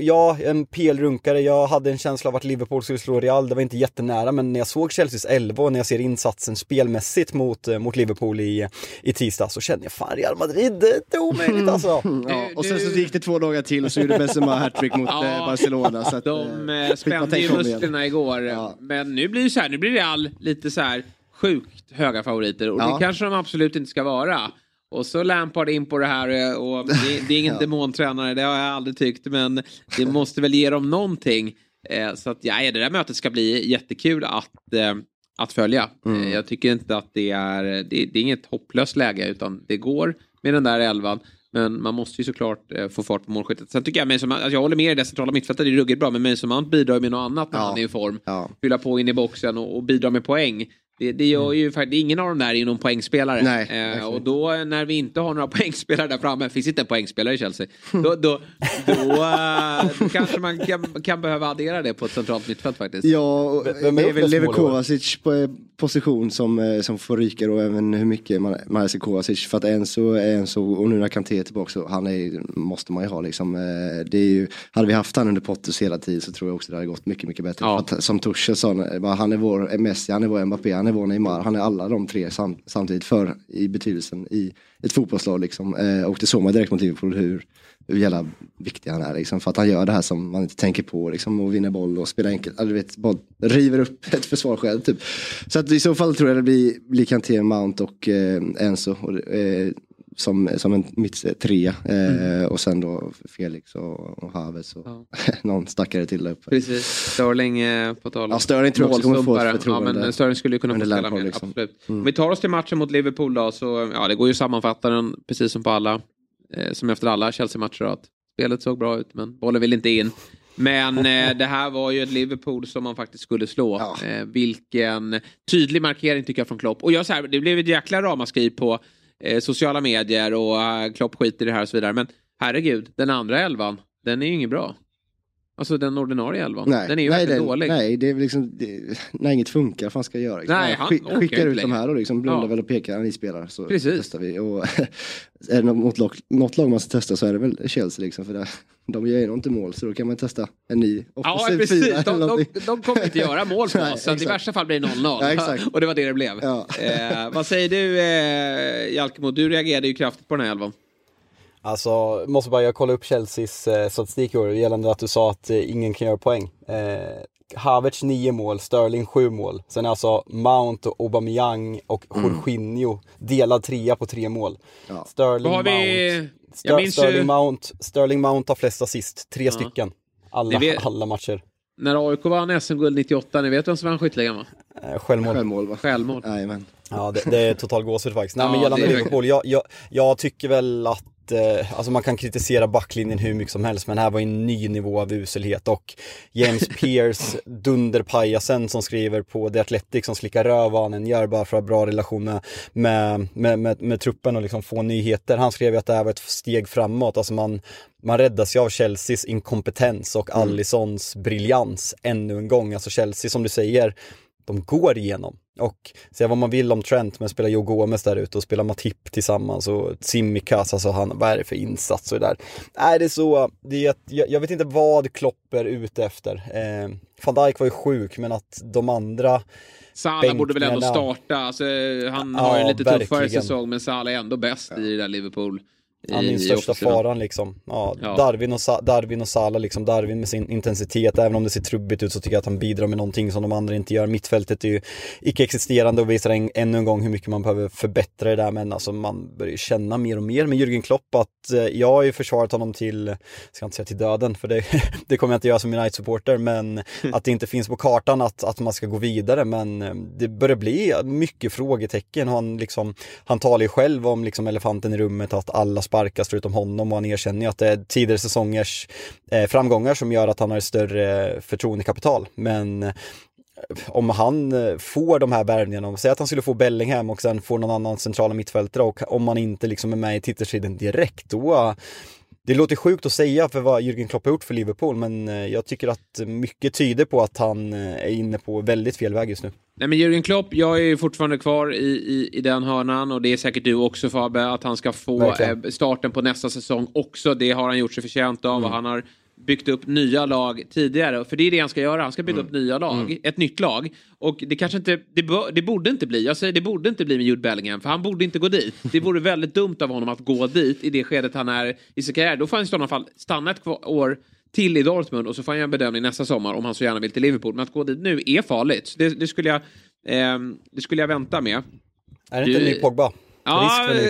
Speaker 2: Ja, en PL-runkare. Jag hade en känsla av att Liverpool skulle slå Real. Det var inte jättenära, men när jag såg Chelseas 11 och när jag ser insatsen spelmässigt mot, eh, mot Liverpool i, i tisdag så kände jag fan Real Madrid, det är omöjligt alltså.
Speaker 3: ja, och sen så gick det två dagar till och så gjorde Benzema hattrick mot ja, eh, Barcelona. Så att,
Speaker 1: de eh, spände ju musklerna igår. Ja. Men nu blir det så här, nu blir Real lite så här sjukt höga favoriter och ja. det kanske de absolut inte ska vara. Och så Lampard in på det här eh, och det, det är ingen ja. demontränare, det har jag aldrig tyckt. Men det måste väl ge dem någonting. Eh, så att ja, det där mötet ska bli jättekul att, eh, att följa. Mm. Jag tycker inte att det är, det, det, är inget hopplöst läge utan det går med den där elvan. Men man måste ju såklart få fart på målskyttet. Sen tycker jag, Mason, alltså jag håller med i det centrala mittfältet, det är ruggigt bra. Men Mason Mount bidrar med något annat när ja. han är i form. Ja. Fylla på in i boxen och, och bidra med poäng. Det, det gör mm. ju faktiskt, ingen av de där är någon poängspelare. Nej, eh, och då när vi inte har några poängspelare där framme, finns inte en poängspelare i Chelsea, då, då, då, då, eh, då kanske man kan, kan, behöva addera det på ett centralt mittfält faktiskt.
Speaker 3: Ja, det är väl Lever Kovacic på eh, position som, eh, som får ryka och även hur mycket man, man ser Kovacic. För att Enzo Enzo och nu när Kanté är tillbaka så han är, måste man ju ha liksom. Det är ju, hade vi haft han under Potters hela tiden så tror jag också det hade gått mycket, mycket bättre. Ja. Att, som Tuchel sa, han är vår Messi, han är vår Mbappé, han är vår Neymar. Han är alla de tre sam samtidigt för i betydelsen i ett fotbollslag liksom. Eh, och det såg man direkt mot Liverpool hur, hur jävla viktig han är liksom. För att han gör det här som man inte tänker på liksom. Och vinner boll och spelar enkelt. Alltså, vet, boll, river upp ett försvar själv typ. Så att i så fall tror jag det blir, blir Kanté, Mount och eh, Enzo. Och, eh, som, som en mitt trea. Eh, mm. Och sen då Felix och, och Havertz och ja. någon stackare till där uppe.
Speaker 1: Precis, Sterling eh, på tal
Speaker 3: Ja, Sterling tror jag också kommer få ett förtroende.
Speaker 1: Ja, men Sterling skulle ju kunna få spela mer, liksom. absolut. Mm. Om vi tar oss till matchen mot Liverpool då, så ja, det går ju att sammanfatta den precis som på alla, eh, som efter alla Chelsea-matcher att spelet såg bra ut, men bollen vill inte in. Men eh, det här var ju ett Liverpool som man faktiskt skulle slå.
Speaker 3: Ja.
Speaker 1: Eh, vilken tydlig markering tycker jag från Klopp. Och jag, så här, det blev ett jäkla ramaskri på eh, sociala medier och eh, Klopp skiter i det här och så vidare. Men herregud, den andra elvan, den är ju inget bra. Alltså den ordinarie elvan.
Speaker 3: Nej,
Speaker 1: den är ju
Speaker 3: nej,
Speaker 1: verkligen
Speaker 3: det,
Speaker 1: dålig.
Speaker 3: nej, det är liksom, det, när inget funkar, vad fan ska jag göra? Liksom?
Speaker 1: Nej, han
Speaker 3: skick- skickar
Speaker 1: inte
Speaker 3: ut de här och liksom blundar
Speaker 1: Ja.
Speaker 3: väl och pekar, ni spelar så
Speaker 1: Precis.
Speaker 3: testar vi. Och är det något lag, något lag man ska testa så är det väl Chelsea liksom, för det, de gör ju inte mål så då kan man testa en ny
Speaker 1: Ja,
Speaker 3: offensiv
Speaker 1: precis.
Speaker 3: fyra
Speaker 1: De, de, de kommer inte göra mål på oss. Så i värsta fall blir det 0-0.
Speaker 3: Ja,
Speaker 1: och det var det det blev.
Speaker 3: Ja.
Speaker 1: Eh, vad säger du, eh, Jalkemo? Du reagerade ju kraftigt på den här elvan.
Speaker 2: Alltså, måste bara jag kolla upp Chelseas eh, statistik gällande att du sa att eh, ingen kan göra poäng. Eh, Havertz 9 mål, Sterling 7 mål. Sen är alltså Mount, och Aubameyang och Jorginho delad trea på tre mål.
Speaker 3: Ja.
Speaker 2: Sterling,
Speaker 1: vi...
Speaker 2: Mount,
Speaker 1: Jag
Speaker 2: Ster-
Speaker 1: minns
Speaker 2: Sterling,
Speaker 1: ju
Speaker 2: Mount, Sterling Mount har flest assist, tre stycken. Alla,
Speaker 1: vet-
Speaker 2: alla matcher.
Speaker 1: när AIK vann SM-guld 98, ni vet vem som vann skytteligan va?
Speaker 2: Eh, självmål.
Speaker 3: Självmål va?
Speaker 1: Självmål.
Speaker 3: Jajamän.
Speaker 2: Ja, det, det är total gåshud faktiskt. Nej,
Speaker 1: Ja,
Speaker 2: men gällande Liverpool, jag, jag, jag tycker väl att Alltså man kan kritisera backlinjen hur mycket som helst men här var en ny nivå av uselhet och James Pearce, dunderpajasen som skriver på The Athletic som slickar röv vad han gör bara för att ha bra relation med, med, med, med, med truppen och liksom få nyheter. Han skrev ju att det här var ett steg framåt, alltså man, man räddas ju av Chelseas inkompetens och Allisons briljans ännu en gång. Alltså Chelsea som du säger, de går igenom. Och säga vad man vill om Trent, men spelar Joe Gomez där ute och spelar Matip tillsammans och Tsimikas, alltså han, vad är det för insats och det där. Nej, det är så, det är, ett- jag, jag vet inte vad Klopp är ute efter. Eh, Van Dijk var ju sjuk, men att de andra,
Speaker 1: Salah borde väl ändå starta. Alltså, han
Speaker 2: Ja,
Speaker 1: har ju en lite tuffare
Speaker 2: verkligen.
Speaker 1: säsong, men Salah är ändå bäst i det där Liverpool.
Speaker 2: Han är den största faran liksom. Ja,
Speaker 1: Ja.
Speaker 2: Darwin, och Sa- Darwin och Salah liksom, Darwin med sin intensitet, även om det ser trubbigt ut så tycker jag att han bidrar med någonting som de andra inte gör. Mittfältet är ju icke-existerande och visar en, ännu en gång hur mycket man behöver förbättra det där, men alltså man börjar känna mer och mer med Jürgen Klopp att eh, jag har ju försvarat honom till, ska inte säga till döden, för det, det kommer jag inte göra som United-supporter, men att det inte finns på kartan att, att man ska gå vidare, men eh, det börjar bli mycket frågetecken. Han, liksom, han talar ju själv om liksom elefanten i rummet, att alla sparkas förutom honom och han erkänner ju att det är tidigare säsongers eh, framgångar som gör att han har ett större förtroendekapital. Men eh, om han eh, får de här värvningarna, om- säg att han skulle få Bellingham och sen får någon annan centrala mittfältare och om man inte liksom är med i titelstriden direkt, då det låter sjukt att säga för vad Jürgen Klopp har gjort för Liverpool, men eh, jag tycker att mycket tyder på att han eh, är inne på väldigt fel väg just nu.
Speaker 1: Nej men Jürgen Klopp, jag är ju fortfarande kvar i, i, i den hörnan och det är säkert du också Fabbe, att han ska få
Speaker 2: Verkligen.
Speaker 1: eh, starten på nästa säsong också. Det har han gjort sig förtjänt av och han har byggt upp nya lag tidigare. För det är det han ska göra, han ska bygga upp nya lag, ett nytt lag. Och det kanske inte, det, det borde inte bli, jag säger det borde inte bli med Jude Bellingham, för han borde inte gå dit. Det vore väldigt dumt av honom att gå dit i det skedet han är i sin karriär. Då får han i sådana fall stanna ett år till i Dortmund och så får han göra en bedömning nästa sommar om han så gärna vill till Liverpool. Men att gå dit nu är farligt. Det, det, skulle, jag, ehm, det skulle jag vänta med.
Speaker 2: Är det inte en
Speaker 1: Du-
Speaker 2: ny Pogba?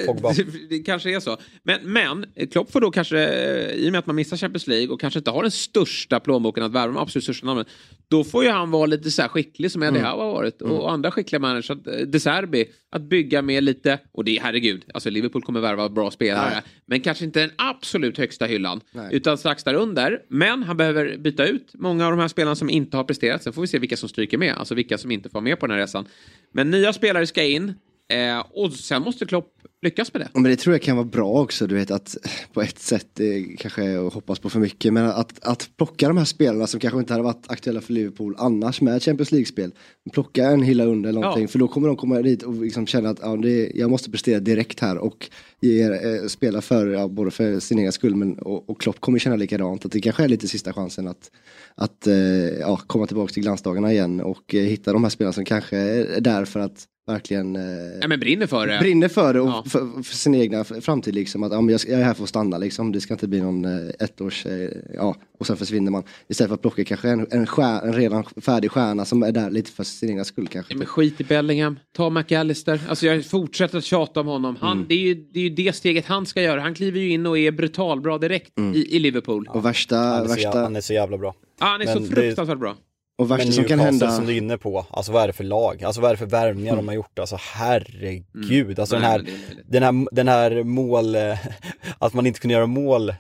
Speaker 2: Pogba.
Speaker 1: det, det kanske är så. Men, men Klopp får då kanske, i och med att man missar Champions League och kanske inte har den största plånboken att värva de absolut största namnen, då får ju han vara lite så här skicklig som Eddie
Speaker 3: Mm.
Speaker 1: Howe har varit och andra skickliga managers. Eh, De Serbi, att bygga med lite, och det är herregud, alltså Liverpool kommer värva bra spelare,
Speaker 3: Nej.
Speaker 1: men kanske inte den absolut högsta hyllan,
Speaker 3: Nej.
Speaker 1: utan strax där under. Men han behöver byta ut många av de här spelarna som inte har presterat. Sen får vi se vilka som stryker med, alltså vilka som inte får med på den här resan. Men nya spelare ska in eh, och sen måste Klopp lyckas med det.
Speaker 3: Men det tror jag kan vara bra också, du vet att på ett sätt det kanske är att hoppas på för mycket, men att, att plocka de här spelarna som kanske inte hade varit aktuella för Liverpool annars med Champions League-spel, plocka en hylla under eller någonting,
Speaker 1: Ja.
Speaker 3: för då kommer de komma dit och liksom känna att ja, det, jag måste prestera direkt här och ge, eh, spela för, ja, både för sin egen skull men, och, och Klopp kommer känna likadant, att det kanske är lite sista chansen att, att eh, ja, komma tillbaka till glansdagarna igen och eh, hitta de här spelarna som kanske är där för att verkligen eh,
Speaker 1: Ja, men brinner för det.
Speaker 3: brinner för det och
Speaker 1: Ja.
Speaker 3: för, för sin egna framtid liksom. Att ja, men jag, jag är här för att stanna liksom. Det ska inte bli någon eh, ettårs, eh, ja, och sen försvinner man. Istället för att plocka kanske en, en, stjär, en redan färdig stjärna som är där lite för sin egna skull kanske.
Speaker 1: Ja, men skit i Bellingham, ta McAllister. Alltså jag fortsätter att tjata om honom. Han,
Speaker 3: Mm.
Speaker 1: det, är ju, det är ju det steget han ska göra. Han kliver ju in och är brutalbra direkt
Speaker 3: Mm.
Speaker 1: i, i Liverpool.
Speaker 3: Och värsta,
Speaker 2: Han är,
Speaker 3: värsta,
Speaker 2: han är så jävla bra.
Speaker 1: Ah, han är så
Speaker 2: Men det-
Speaker 1: fruktansvärt bra.
Speaker 3: Och värsta
Speaker 2: Men
Speaker 3: som kan hända...
Speaker 2: som du är inne på, alltså vad är det för lag? Alltså vad är det för värvningar de har gjort? Alltså herregud, alltså den
Speaker 1: Nej,
Speaker 2: här,
Speaker 1: men det är möjligt.
Speaker 2: den här, den här mål, eh, att man inte kunde göra mål eh,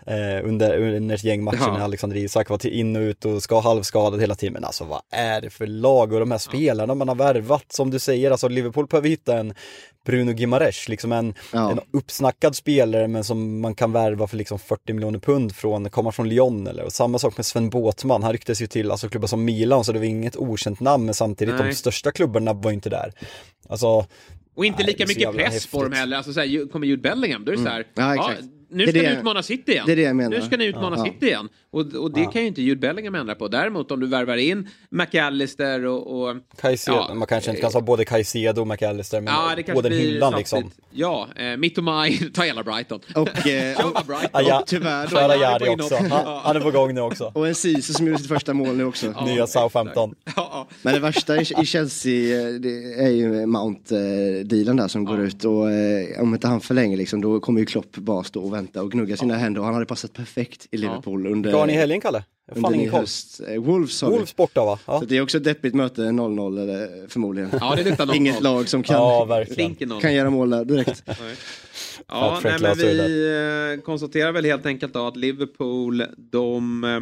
Speaker 2: under, under ett gäng matcher
Speaker 1: Ja.
Speaker 2: när Alexander Isak var till in och ut och ska halvskadad hela tiden. Men alltså vad är det för lag och de här spelarna man har värvat som du säger, alltså Liverpool behöver hitta en Bruno Gimares, liksom en,
Speaker 3: Ja.
Speaker 2: en uppsnackad spelare men som man kan värva för liksom 40 miljoner pund från, komma från Lyon eller och samma sak med Sven Båtman, han rycktes ju till alltså klubbar som Milan så det var inget okänt namn men samtidigt
Speaker 1: Nej.
Speaker 2: de största klubbarna var ju inte där. Alltså,
Speaker 1: Och inte lika mycket press på dem
Speaker 2: häftigt.
Speaker 1: heller. Alltså, så här, ju- kommer Jude Bellingham, då är det så här,
Speaker 3: Ja,
Speaker 1: ja,
Speaker 3: exakt.
Speaker 1: Nu
Speaker 3: Det
Speaker 1: ska
Speaker 3: är
Speaker 1: ni
Speaker 3: det-
Speaker 1: utmana City igen.
Speaker 3: det är det jag menar.
Speaker 1: Nu ska ni utmana
Speaker 3: Ja.
Speaker 1: City igen. Och, och det kan ju inte Jude Bellingham ändra på. Däremot om du värvar in McAllister och... och
Speaker 2: Caicedo,
Speaker 1: Ja,
Speaker 2: man kanske inte kan säga både Caicedo och McAllister men
Speaker 1: Ja, det
Speaker 2: på den hyllan liksom.
Speaker 1: Ja, eh, Mittomaj, ta hela Brighton.
Speaker 3: Och, eh, och,
Speaker 1: Brighton.
Speaker 2: Ah, ja.
Speaker 3: och tyvärr då,
Speaker 2: Köra Jari också, han, han är på gång nu också.
Speaker 3: och en Ceesay som gjorde sitt första mål nu också.
Speaker 2: Nya Southampton.
Speaker 1: Ja, ja.
Speaker 3: Men det värsta i i Chelsea eh, det är ju Mount-dealen där som går ut och eh, om inte han förlänger liksom då kommer ju Klopp bara stå och vänta och gnugga sina händer och han hade passat perfekt i Liverpool under,
Speaker 2: Ska ni i helgen Kalle? Fan
Speaker 3: under
Speaker 2: ingen
Speaker 3: höst. Eh, Wolves vi.
Speaker 2: Wolves borta va? Ja.
Speaker 3: Så det är också ett deppigt möte 0-0 eller förmodligen.
Speaker 1: Ja, det luktar 0-0.
Speaker 3: Inget lag som kan,
Speaker 2: Ja,
Speaker 3: kan göra mål där direkt.
Speaker 1: Ja,
Speaker 2: Fat
Speaker 1: nej, men vi eh, konstaterar väl helt enkelt då att Liverpool, de eh,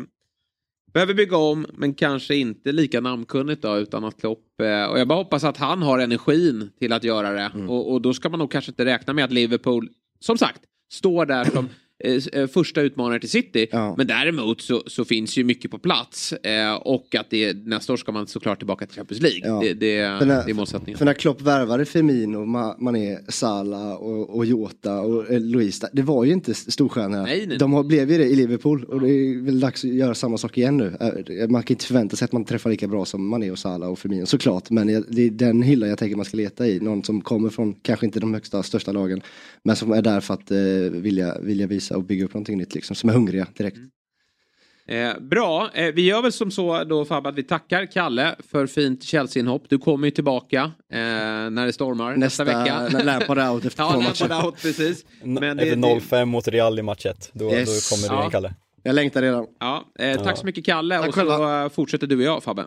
Speaker 1: behöver bygga om, men kanske inte lika namnkunnigt då, utan att Klopp, eh, och jag bara hoppas att han har energin till att göra det.
Speaker 2: Mm.
Speaker 1: Och, och då ska man nog kanske inte räkna med att Liverpool, som sagt, står där som eh, eh, första utmanare till City.
Speaker 3: Ja.
Speaker 1: Men däremot så, så finns ju mycket på plats. Eh, och att det, nästa år ska man såklart tillbaka till Champions League.
Speaker 3: Ja.
Speaker 1: Det, det,
Speaker 3: För när-
Speaker 1: det är målsättningen.
Speaker 3: För när Klopp värvade Firmino, Ma- Mané, Salah och, och Jota och eh, Luis, det var ju inte storstjärnor.
Speaker 1: Nej, nej.
Speaker 3: De har, blev ju det i Liverpool och det är väl dags att göra samma sak igen nu. Eh, Man kan inte förvänta sig att man träffar lika bra som Mané och Salah och Firmino såklart. Men det är den hyllan jag tänker man ska leta i. Någon som kommer från, kanske inte de högsta, största lagen, men som är där för att eh, vilja, vilja visa och bygga upp någonting nytt liksom. Som är hungriga direkt.
Speaker 1: Eh, bra, eh, vi gör väl som så då Fabbe att vi tackar Kalle för fint Chelsea-inhopp. Du kommer ju tillbaka eh, när det stormar nästa,
Speaker 3: Nästa,
Speaker 1: vecka.
Speaker 3: när Lampard är out efter
Speaker 1: ja,
Speaker 3: två matcher.
Speaker 1: out, precis. Men det,
Speaker 2: Efter
Speaker 1: det,
Speaker 2: 0-5 mot Real i match 1, då,
Speaker 3: Yes.
Speaker 2: då kommer du
Speaker 1: Ja.
Speaker 2: igen Kalle.
Speaker 3: Jag längtar redan.
Speaker 1: ja, eh, tack så mycket Kalle
Speaker 3: Tack
Speaker 1: och så
Speaker 3: själva.
Speaker 1: fortsätter du och jag Fabbe.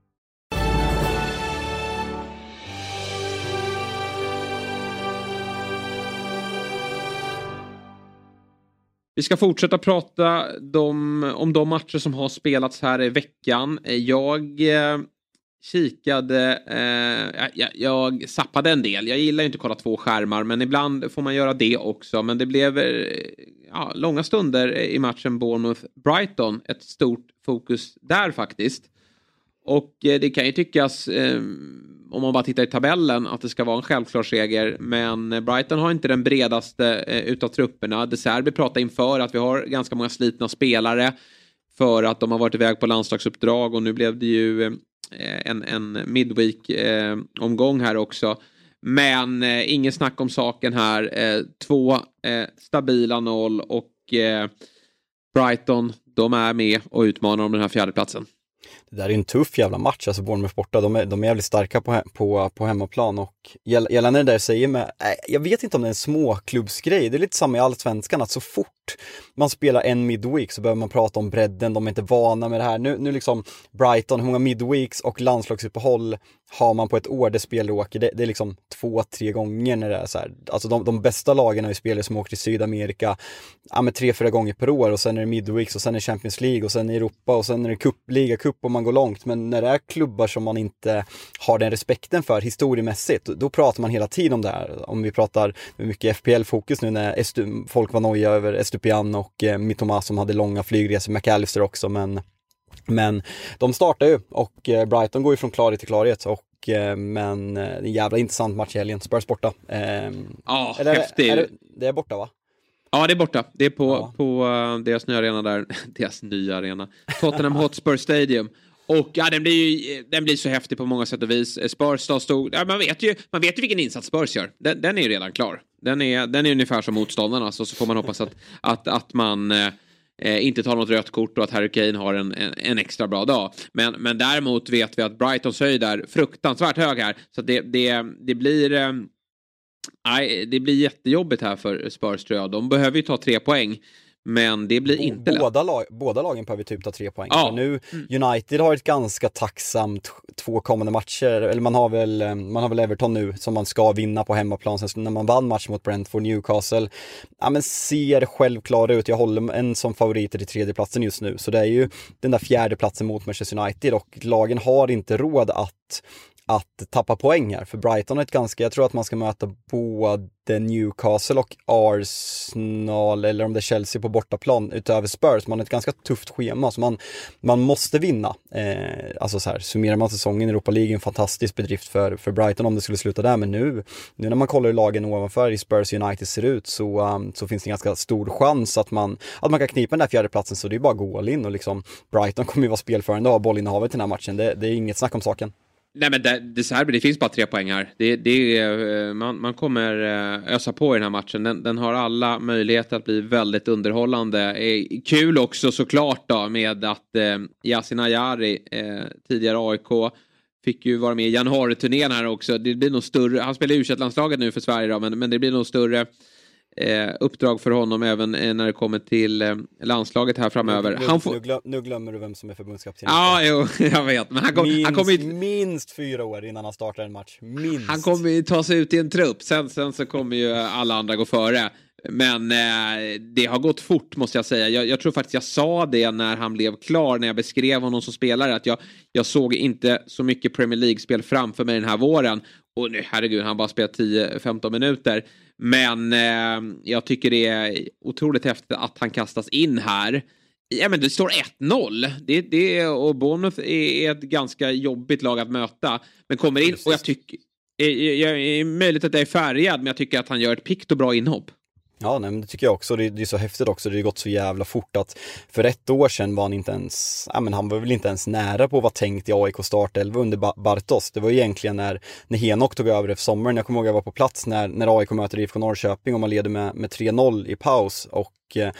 Speaker 1: Vi ska fortsätta prata de, om de matcher som har spelats här i veckan. Jag eh, kikade, eh, jag, jag zappade en del. Jag gillar ju inte att kolla två skärmar men ibland får man göra det också. Men det blev eh, ja, långa stunder i matchen Bournemouth-Brighton. Ett stort fokus där faktiskt. Och eh, det kan ju tyckas, eh, om man bara tittar i tabellen, att det ska vara en självklar seger. Men eh, Brighton har inte den bredaste eh, utav trupperna. De Serbi pratade inför att vi har ganska många slitna spelare. För att de har varit iväg på landslagsuppdrag och nu blev det ju eh, en, en midweek-omgång eh, här också. Men eh, ingen snack om saken här. Eh, två eh, stabila noll och eh, Brighton, de är med och utmanar om den här fjärdeplatsen.
Speaker 2: Det där är en tuff jävla match, alltså Bournemouth borta, de är, de är jävligt starka på, på, på hemmaplan och gällande det där jag säger med, jag vet inte om det är en småklubbsgrej, det är lite samma i allsvenskan att så fort man spelar en midweek så behöver man prata om bredden, de är inte vana med det här. Nu, nu liksom Brighton, hur många midweeks och landslagsuppehåll har man på ett år, det spelar åker, det, det är liksom två, tre gånger när det är så här. Alltså de, de bästa lagen har ju spelare som åker till Sydamerika, ja men tre, fyra gånger per år och sen är det midweeks och sen är det Champions League och sen är det Europa och sen är det cup, ligacup och man går långt. Men när det är klubbar som man inte har den respekten för historiemässigt, då, då pratar man hela tiden om det här. Om vi pratar med mycket FPL-fokus nu när Estu, folk var noja över Estupian och eh, Mitoma som hade långa flygresor, McAllister också, men men de startar ju och eh, Brighton går ju från klarhet till klarhet och eh, men eh, en jävla intressant match i helgen. Spurs borta. Eh,
Speaker 1: Ja,
Speaker 2: eller,
Speaker 1: häftig.
Speaker 2: Är det, det är borta va?
Speaker 1: Ja, det är borta. Det är på,
Speaker 2: Ja.
Speaker 1: på deras nya arena där. deras nya arena. Tottenham Hotspur Stadium. Och ja, den blir ju den blir så häftig på många sätt och vis. Spurs då stod... Ja, man, vet ju, man vet ju vilken insats Spurs gör. Den, den är ju redan klar. Den är, den är ungefär som motståndarna. Så, så får man hoppas att, att, att man eh, inte tar något rött kort och att Harry Kane har en, en, en extra bra dag. Men, men däremot vet vi att Brightons höjd är fruktansvärt hög här. Så att det, det, det blir... Eh, Nej, det blir jättejobbigt här för Spurs tror jag. De behöver ju ta tre poäng. Men det blir inte lätt.
Speaker 2: båda, lag, båda lagen behöver typ ta tre poäng.
Speaker 1: Ja.
Speaker 2: Nu, United har ett ganska tacksamt två kommande matcher, eller man har, väl, eh, man har väl Everton nu som man ska vinna på hemmaplan. Sen när man vann match mot Brentford, Newcastle, ja men ser självklara ut. Jag håller en som favoriter till tredjeplatsen just nu. Så det är ju den där fjärde platsen mot Manchester United och lagen har inte råd att att tappa poäng här, för Brighton har ett ganska, jag tror att man ska möta både Newcastle och Arsenal, eller om det är Chelsea på bortaplan, utöver Spurs. Man har ett ganska tufft schema, så man, man måste vinna. Eh, alltså så här, summerar man säsongen i Europa League, en fantastisk bedrift för, för Brighton om det skulle sluta där, men nu, nu när man kollar hur lagen ovanför i Spurs United ser ut så, um, så finns det en ganska stor chans att man, att man kan knipa den där fjärdeplatsen, så det är bara att gå all in och liksom, Brighton kommer ju vara spelförande och ha bollinnehavet i den här matchen, det, det är inget snack om saken.
Speaker 1: Nej men det, det, så här, det finns bara tre poäng här. Det, det, eh, man, man kommer eh, ösa på i den här matchen. Den, den har alla möjligheter att bli väldigt underhållande. Eh, kul också såklart då med att eh, Yasin Ayari, eh, tidigare AIK, fick ju vara med i januariturnén här också. Det blir nog större, han spelar u landslaget nu för Sverige då, men, men det blir nog större eh, uppdrag för honom även eh, när det kommer till eh, landslaget här framöver.
Speaker 2: Nu,
Speaker 1: Han får...
Speaker 2: nu, glöm, nu glömmer du vem som är förbundskapten.
Speaker 1: Ja, jo, jag vet. Men han, kom,
Speaker 2: minst,
Speaker 1: han kommer ju...
Speaker 2: minst fyra år innan han startar en match. Minst.
Speaker 1: Han kommer ju ta sig ut i en trupp. Sen, sen så kommer ju alla andra gå före. Men eh, det har gått fort måste jag säga. Jag, jag, tror faktiskt jag sa det när han blev klar, när jag beskrev honom som spelare, att jag, jag såg inte så mycket Premier League-spel framför mig den här våren. Och nu, herregud, han bara spelat 10-15 minuter. Men eh, jag tycker det är otroligt häftigt att han kastas in här. Ja, men det står 1-0. Det, det, och Bournemouth är ett ganska jobbigt lag att möta. Men kommer in och jag tycker... Jag, jag, är möjligt att jag är färgad, men jag tycker att han gör ett pikt och bra inhopp.
Speaker 2: Ja, nej, men det tycker jag också. Det, det är så häftigt också. Det har gått så jävla fort att för ett år sedan var han inte ens, ja men han var väl inte ens nära på att vara tänkt i AIK startelva under Bartos. Det var egentligen när, när Henok tog över efter sommaren. Jag kommer ihåg att jag var på plats när, när AIK möter IFK Norrköping och man leder med, med 3-0 i paus och eh,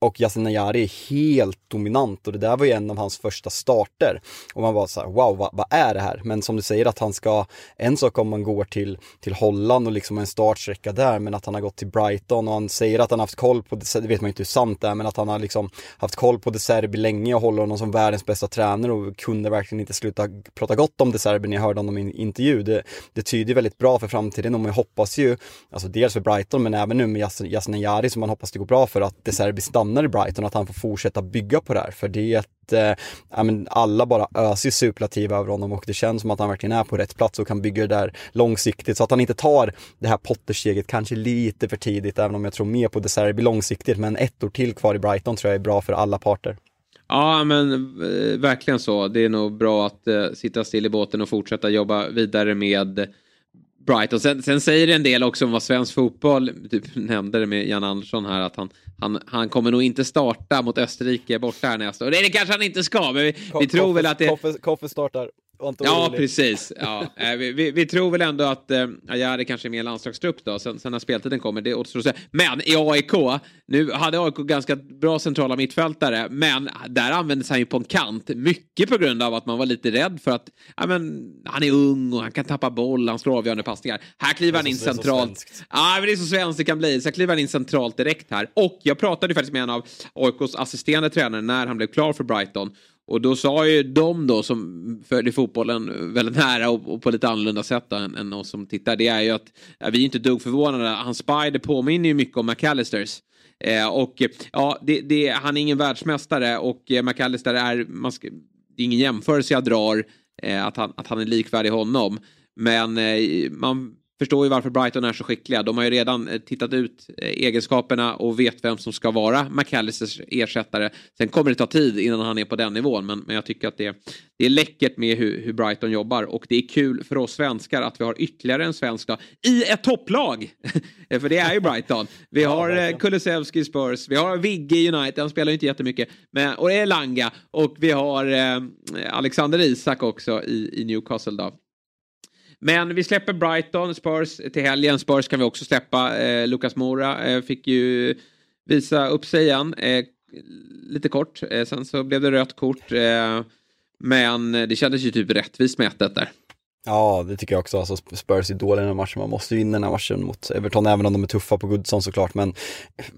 Speaker 2: och Yasin Ayari är helt dominant och det där var ju en av hans första starter. Och man var så här, wow, vad, vad, är det här? Men som du säger att han ska, en sak om man går till, till Holland och liksom en startsträcka där, men att han har gått till Brighton och han säger att han haft koll på, det vet man inte hur sant det är, men att han har liksom haft koll på De Serbi länge och håller honom som världens bästa tränare och kunde verkligen inte sluta prata gott om De Serbi när jag hörde honom i en intervju. Det, det tyder väldigt bra för framtiden och man hoppas ju, alltså dels för Brighton men även nu med Yasin Ayari som man hoppas det går bra för att De Serbi stannar i Brighton, att han får fortsätta bygga på det här. För det är ett, eh, men alla bara öser superlativ över honom och det känns som att han verkligen är på rätt plats och kan bygga det där långsiktigt. Så att han inte tar det här Potter-steget kanske lite för tidigt, även om jag tror mer på De Serbi långsiktigt. Men ett år till kvar i Brighton tror jag är bra för alla parter.
Speaker 1: Ja, men eh, verkligen så. Det är nog bra att eh, sitta still i båten och fortsätta jobba vidare med Brighton. Sen, sen säger det en del också om vad svensk fotboll, typ nämnde det med Jan Andersson här, att han, han, han kommer nog inte starta mot Österrike borta här nästa år. Det, det kanske han inte ska, men vi, vi tror väl att det...
Speaker 2: Koffe, Koffe startar.
Speaker 1: Ja, precis. Ja, eh, vi, vi, vi, tror väl ändå att eh, Ajari kanske är med i landslagstrupp då, sen, sen när speltiden kommer, det återstår att. Men i AIK, nu hade AIK ganska bra centrala mittfältare, men där användes han ju på en kant, mycket på grund av att man var lite rädd för att ja, men, han är ung och han kan tappa boll, han slår avgörande passningar. Här kliver han in centralt. Ja, men det är så svenskt det kan bli. Så kliver han in centralt direkt här. Och jag pratade faktiskt med en av AIKs assisterande tränare när han blev klar för Brighton. Och då sa ju de då som följer fotbollen väldigt nära och, och på lite annorlunda sätt än, än oss som tittar. Det är ju att ja, vi är inte dugg förvånade. Hans Spider påminner ju mycket om McAllisters. Eh, och ja, det, det, han är ingen världsmästare och eh, McAllister är, man ska, det är ingen jämförelse jag drar eh, att, han, att han är likvärdig honom. Men eh, man förstår ju varför Brighton är så skickliga. De har ju redan eh, tittat ut eh, egenskaperna och vet vem som ska vara McAllisters ersättare. Sen kommer det ta tid innan han är på den nivån, men, men jag tycker att det, det är läckert med hur, hur, Brighton jobbar och det är kul för oss svenskar att vi har ytterligare en svensk i ett topplag. för det är ju Brighton. Vi har ja, Kulusevski Spurs, vi har Vigge United, han spelar ju inte jättemycket, men, och det är Langa och vi har eh, Alexander Isak också i, i Newcastle då. Men vi släpper Brighton, Spurs till helgen. Spurs kan vi också släppa. Eh, Lucas Mora eh, fick ju visa upp sig igen. Eh, lite kort. Eh, sen så blev det rött kort. Eh, men det kändes ju typ rättvist med 1 där.
Speaker 2: Ja, det tycker jag också. Alltså Spurs är dåliga i den här matchen. Man måste ju vinna den här matchen mot Everton, även om de är tuffa på Goodson såklart. Men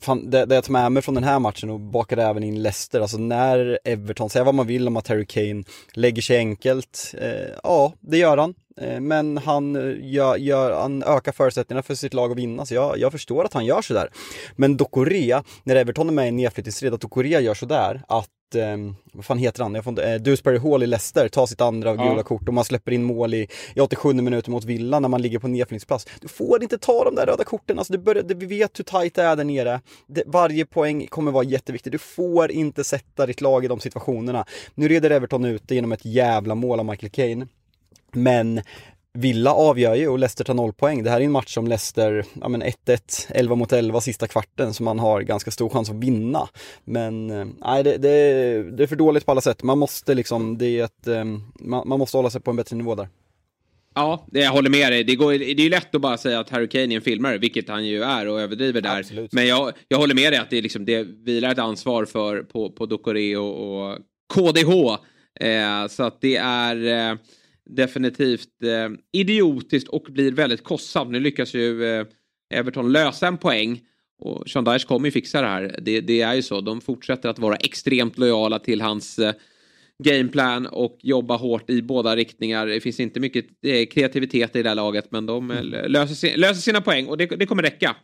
Speaker 2: fan, det, det jag tar med mig från den här matchen och bakade även in Leicester, alltså när Everton, säga vad man vill om att Harry Kane lägger sig enkelt, eh, ja, det gör han. Eh, men han, gör, gör, han ökar förutsättningarna för sitt lag att vinna, så jag, jag förstår att han gör sådär. Men Dokorea, när Everton är med i nedflyttningsstrid, att Dokorea gör sådär, att eh, vad fan heter han? Jag får eh, Dewsbury Hall i Leicester tar sitt andra ja. gula kort och man släpper in mål i, i 87 minuter mot Villa när man ligger på nedflyttningsplats. Du får inte ta de där röda korten, alltså det börjar, vi vet hur tajt det är där nere. Det, varje poäng kommer vara jätteviktig. Du får inte sätta ditt lag i de situationerna. Nu reder Everton ut det genom ett jävla mål av Michael Caine. Men Villa avgör ju och Leicester tar noll poäng. Det här är en match som Leicester, ja men 1-1, 11 mot 11 sista kvarten, så man har ganska stor chans att vinna. Men eh, nej, det, det, det är för dåligt på alla sätt. Man måste liksom, det är ett, eh, man, man måste hålla sig på en bättre nivå där.
Speaker 1: Ja, det, jag håller med dig. Det, går, det är ju lätt att bara säga att Harry Kane är en filmare, vilket han ju är och överdriver där. Absolut. Men jag, jag håller med dig att det, är liksom, det vilar ett ansvar för, på, på Dokore och, och KDH. Eh, så att det är... Eh, definitivt eh, idiotiskt och blir väldigt kostsamt. Nu lyckas ju eh, Everton lösa en poäng och Sean Dyche kommer ju fixa det här. Det, det, är ju så. De fortsätter att vara extremt lojala till hans eh, gameplan och jobba hårt i båda riktningar. Det finns inte mycket eh, kreativitet i det här laget men de mm. löser, löser, sina poäng och det, det kommer räcka.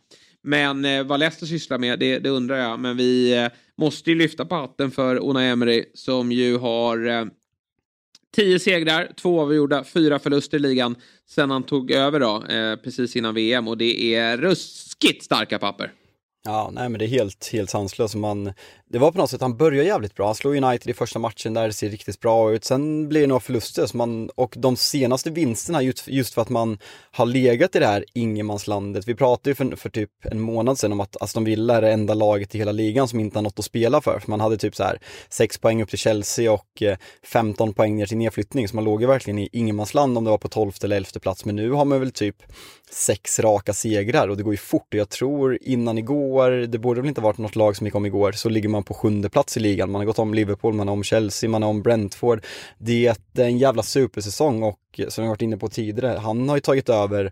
Speaker 1: Men eh, vad Leicester sysslar med, det, det, undrar jag. Men vi eh, måste ju lyfta på hatten för Ona Emery som ju har eh, Tio segrar, två avgjorda, fyra förluster i ligan sen han tog över då, eh, precis innan VM och det är ruskigt starka papper.
Speaker 2: Ja, nej men det är helt, helt sanslöst. Man, det var på något sätt, han börjar jävligt bra. Han slår United i första matchen där, det ser riktigt bra ut. Sen blir det några förluster så man, och de senaste vinsterna just, just för att man har legat i det här ingenmanslandet. Vi pratade ju för, för typ en månad sedan om att Aston Villa är det enda laget i hela ligan som inte har något att spela för. för man hade typ så här 6 poäng upp till Chelsea och eh, 15 poäng ner till nedflyttning. Så man låg ju verkligen i ingenmansland om det var på 12 eller 11 plats. Men nu har man väl typ sex raka segrar och det går ju fort. Och jag tror innan igår, det borde väl inte varit något lag som gick om igår, så ligger man på sjunde plats i ligan. Man har gått om Liverpool, man har om Chelsea, man har om Brentford. Det är en jävla supersäsong och som jag varit inne på tidigare, han har ju tagit över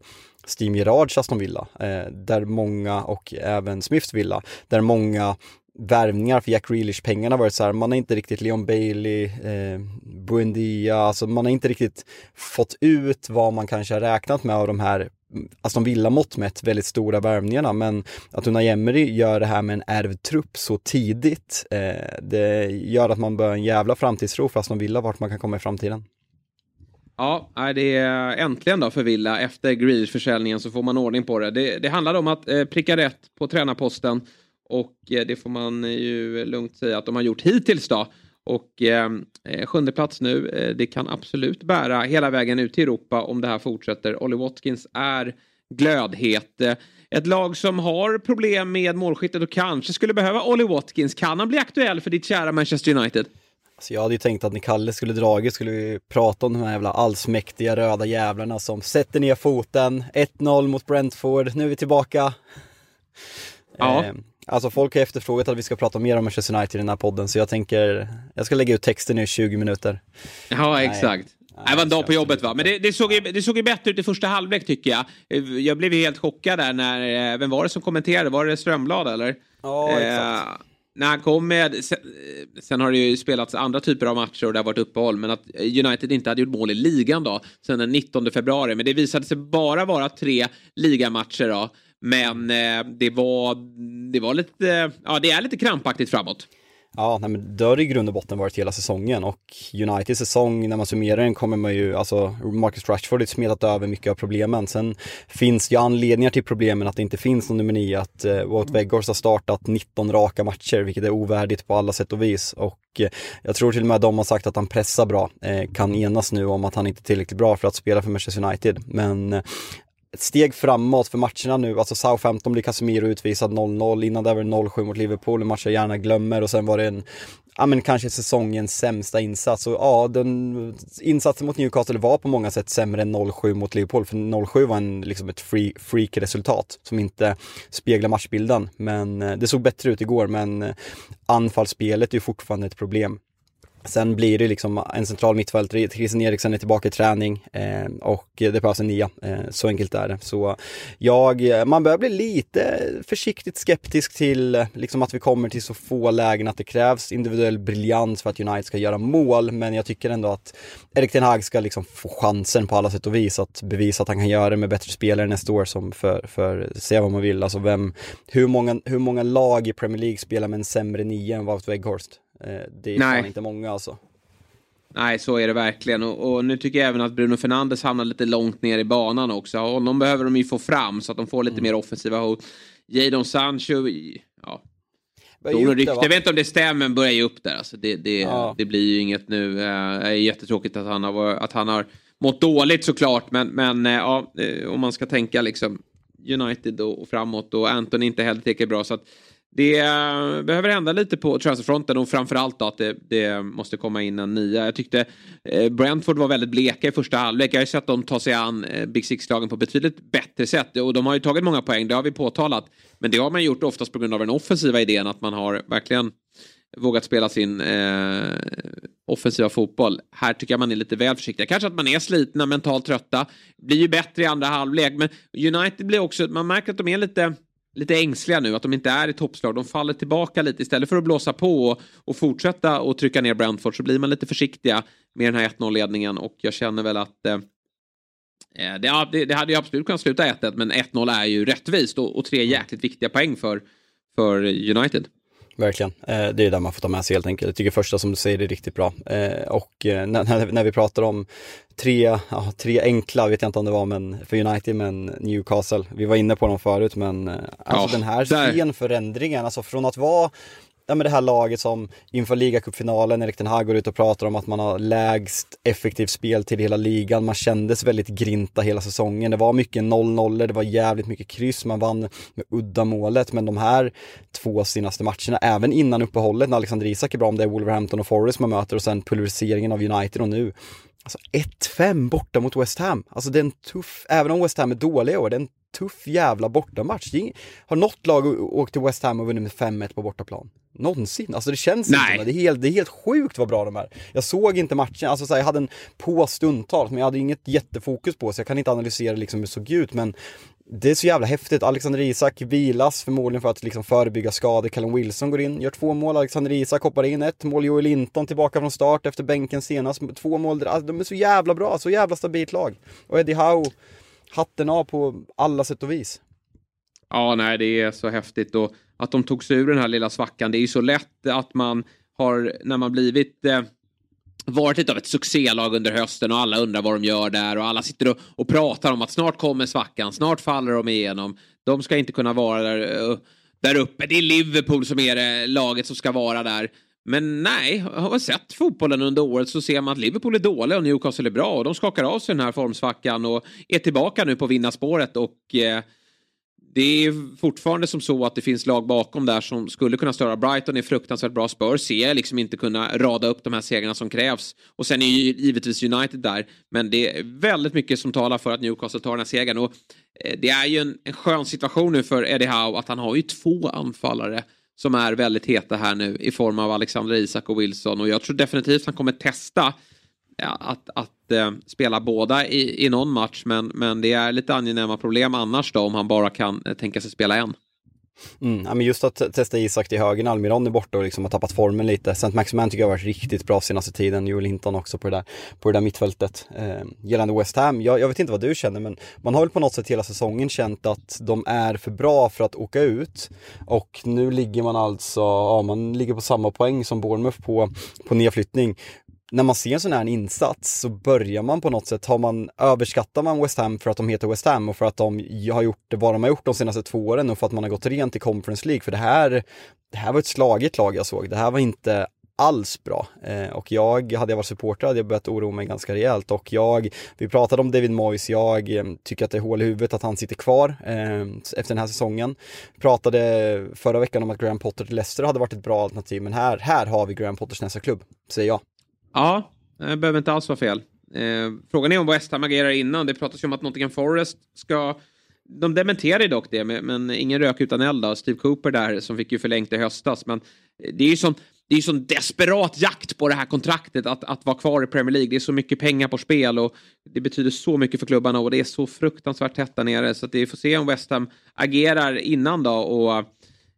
Speaker 2: Steam Gerards Aston Villa, eh, där många, och även Smiths Villa, där många värvningar för Jack Grealish-pengarna varit så här, man har inte riktigt Leon Bailey, eh, Buendia, alltså man har inte riktigt fått ut vad man kanske har räknat med av de här alltså Aston Villa-mått mätt väldigt stora värvningarna men att Unai Emery gör det här med en ärvd trupp så tidigt eh, det gör att man bör en jävla framtidstro för Aston Villa vart man kan komma i framtiden.
Speaker 1: Ja, det är äntligen då för Villa efter Grealish-försäljningen så får man ordning på det. Det, det handlar om att eh, pricka rätt på tränarposten och eh, det får man ju lugnt säga att de har gjort hittills då. Och eh, eh, sjunde plats nu, eh, det kan absolut bära hela vägen ut till Europa om det här fortsätter. Olly Watkins är glödhet. Eh, ett lag som har problem med målskyttet och kanske skulle behöva Olly Watkins. Kan han bli aktuell för ditt kära Manchester United?
Speaker 2: Alltså jag hade ju tänkt att när Kalle skulle dragit skulle vi prata om de här jävla allsmäktiga röda jävlarna som sätter ner foten. 1-0 mot Brentford, nu är vi tillbaka. Ja. Eh, Alltså folk har efterfrågat att vi ska prata mer om Manchester United i den här podden så jag tänker, jag ska lägga ut texten nu i 20 minuter.
Speaker 1: Ja, exakt. Nej, det var en dag på jobbet va. Men det, det, såg ju, det såg ju bättre ut i första halvlek tycker jag. Jag blev ju helt chockad där när, eh, vem var det som kommenterade? Var det Strömblad eller?
Speaker 2: Ja, exakt. Eh,
Speaker 1: när han kom med, sen, sen, har det ju spelats andra typer av matcher och det har varit uppehåll, men att United inte hade gjort mål i ligan då, sen den 19 februari. Men det visade sig bara vara tre ligamatcher då. Men eh, det var, det var lite, ja det är lite krampaktigt framåt.
Speaker 2: Ja, nej, men det har i grund och botten varit hela säsongen och Uniteds säsong, när man summerar den kommer man ju, alltså Marcus Rashford har smetat över mycket av problemen. Sen finns det ju anledningar till problemen att det inte finns någon nummer nio, att eh, Wout Weghorst har startat 19 raka matcher, vilket är ovärdigt på alla sätt och vis. Och eh, jag tror till och med att de har sagt att han pressar bra, eh, kan enas nu om att han inte är tillräckligt bra för att spela för Manchester United. Men eh, ett steg framåt för matcherna nu. Alltså Southampton blir Casemiro utvisad 0-0. Innan det var det 0-7 mot Liverpool, en match jag gärna glömmer. Och sen var det en, ja men kanske säsongens sämsta insats. Och ja, den insatsen mot Newcastle var på många sätt sämre än 0-7 mot Liverpool. För 0-7 var en, liksom ett free, freak-resultat som inte speglar matchbilden. Men eh, det såg bättre ut igår, men eh, anfallsspelet är ju fortfarande ett problem. Sen blir det liksom en central mittfältare, Christian Eriksen är tillbaka i träning eh, och det behövs en nia. Eh, så enkelt är det. Så jag, eh, man börjar bli lite försiktigt skeptisk till eh, liksom att vi kommer till så få lägen att det krävs individuell briljans för att United ska göra mål. Men jag tycker ändå att Erik Ten Hag ska liksom få chansen på alla sätt och vis att bevisa att han kan göra det med bättre spelare nästa år som för, för se vad man vill. Alltså vem, hur många, hur många lag i Premier League spelar med en sämre nia än Wout Weghorst? Eh, det är Nej. fan inte många alltså.
Speaker 1: Nej, så är det verkligen. Och, och, nu tycker jag även att Bruno Fernandes hamnar lite långt ner i banan också. Honom behöver de ju få fram så att de får lite mm. mer offensiva hot. Jadon Sancho, ja. Rykte, jag vet inte om det stämmer, men börjar ge upp där. Alltså det, det, ja. det blir ju inget nu. Eh, det är jättetråkigt att han har, att han har mått dåligt såklart. Men, men eh, ja, om man ska tänka liksom United och framåt och Anton inte heller tycker bra. Så att det behöver hända lite på transferfronten och framförallt då att det, det, måste komma in en nia. Jag tyckte eh, Brentford var väldigt bleka i första halvlek. Jag har ju sett dem ta sig an eh, Big Six-lagen på betydligt bättre sätt och de har ju tagit många poäng, det har vi påtalat. Men det har man gjort oftast på grund av den offensiva idén att man har verkligen vågat spela sin eh, offensiva fotboll. Här tycker jag man är lite väl försiktig. Kanske att man är slitna, mentalt trötta. Blir ju bättre i andra halvlek, men United blir också, man märker att de är lite lite ängsliga nu, att de inte är i toppslag. De faller tillbaka lite istället för att blåsa på och, och fortsätta och trycka ner Brentford så blir man lite försiktiga med den här 1-0-ledningen och jag känner väl att eh, eh det, det, det, hade ju absolut kunnat sluta 1-1 men 1-0 är ju rättvist och, och tre jäkligt viktiga poäng för, för United.
Speaker 2: Verkligen, eh, det är det man får ta med sig helt enkelt. Jag tycker första som du säger är riktigt bra. Eh, och eh, när, när vi pratar om tre, ja, tre enkla, vet jag inte om det var men för United, men Newcastle. Vi var inne på dem förut men alltså ja, den här scenförändringen, alltså från att vara ja, men det här laget som inför ligacupfinalen, Erik Ten Hag går ut och pratar om att man har lägst effektivt spel till hela ligan. Man kändes väldigt grinta hela säsongen. Det var mycket 0-0, det var jävligt mycket kryss, man vann med uddamålet. Men de här två senaste matcherna, även innan uppehållet när Alexander Isak är bra, om det är Wolverhampton och Forest man möter och sen pulveriseringen av United och nu. Alltså 1-5 borta mot West Ham. Alltså det är en tuff, även om West Ham är dåliga i år, det är en tuff jävla bortamatch. Har något lag åkt till West Ham och vunnit med 5-1 på bortaplan? Någonsin. Alltså det känns Nej. inte. Det är, helt, det är helt sjukt vad bra de är. Jag såg inte matchen, alltså så här, jag hade en på stundtals, men jag hade inget jättefokus på så jag kan inte analysera liksom hur det såg ut, men det är så jävla häftigt. Alexander Isak vilas förmodligen för att liksom förebygga skador. Callum Wilson går in, gör två mål. Alexander Isak hoppar in ett mål. Joel Linton tillbaka från start efter bänken senast. Två mål. Alltså, de är så jävla bra, så jävla stabilt lag. Och Eddie Howe, hatten av på alla sätt och vis.
Speaker 1: Ja, nej, det är så häftigt och att de tog sig ur den här lilla svackan. Det är ju så lätt att man har, när man blivit eh, varit lite av ett succélag under hösten och alla undrar vad de gör där och alla sitter och, och pratar om att snart kommer svackan, snart faller de igenom. De ska inte kunna vara där, eh, där uppe. Det är Liverpool som är det laget som ska vara där. Men nej, har man sett fotbollen under året så ser man att Liverpool är dåliga och Newcastle är bra och de skakar av sig den här formsvackan och är tillbaka nu på vinnarspåret och eh, det är fortfarande som så att det finns lag bakom där som skulle kunna störa. Brighton är fruktansvärt bra. Spurs ser jag liksom inte kunna rada upp de här segrarna som krävs. Och sen är ju givetvis United där. Men det är väldigt mycket som talar för att Newcastle tar den här segern. Och eh, det är ju en, en skön situation nu för Eddie Howe att han har ju två anfallare som är väldigt heta här nu i form av Alexander Isak och Wilson. Och jag tror definitivt att han kommer testa att, att eh, spela båda i, i någon match. Men, men det är lite angenäma problem annars då om han bara kan eh, tänka sig spela en.
Speaker 2: Mm, ja, men just att testa Isak till höger, Almiron är borta och liksom har tappat formen lite. St. Maximan tycker jag har varit riktigt bra senaste tiden, Joel Hinton också på det där, på det där mittfältet. Eh, gällande West Ham, jag, jag, vet inte vad du känner men man har väl på något sätt hela säsongen känt att de är för bra för att åka ut. Och nu ligger man alltså, ja man ligger på samma poäng som Bournemouth på, på nedflyttning när man ser en sån här insats så börjar man på något sätt, har man, överskattar man West Ham för att de heter West Ham och för att de har gjort det vad de har gjort de senaste två åren och för att man har gått rent i Conference League. För det här, det här var ett slagigt lag jag såg. Det här var inte alls bra. Eh, och jag, hade jag varit supporter hade jag börjat oroa mig ganska rejält och jag, vi pratade om David Moyes, jag eh, tycker att det är hål i huvudet att han sitter kvar eh, efter den här säsongen. Pratade förra veckan om att Graham Potter till Leicester hade varit ett bra alternativ men här, här har vi Graham Potters nästa klubb, säger jag.
Speaker 1: Ja, det behöver inte alls vara fel. Eh, frågan är om West Ham agerar innan. Det pratas ju om att Nottingham Forest ska... De dementerar ju dock det, men ingen rök utan eld. Då. Steve Cooper där som fick ju förlängt i höstas. Men det är ju sån, det är sån desperat jakt på det här kontraktet att, att vara kvar i Premier League. Det är så mycket pengar på spel och det betyder så mycket för klubbarna och det är så fruktansvärt tätt där nere. Så att vi får se om West Ham agerar innan då och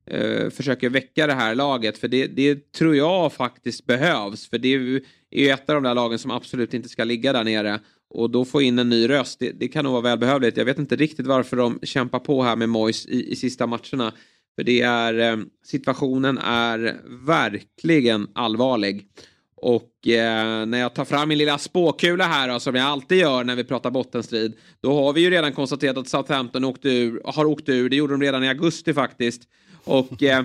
Speaker 1: eh, försöker väcka det här laget. För det, det tror jag faktiskt behövs. För det är är ju ett av de där lagen som absolut inte ska ligga där nere. Och då få in en ny röst, det, det kan nog vara välbehövligt. Jag vet inte riktigt varför de kämpar på här med Mois i, i sista matcherna. För det är, eh, situationen är verkligen allvarlig. Och eh, när jag tar fram min lilla spåkula här då, som jag alltid gör när vi pratar bottenstrid. Då har vi ju redan konstaterat att Southampton åkte ur, har åkt ur. Det gjorde de redan i augusti faktiskt. Och... Eh,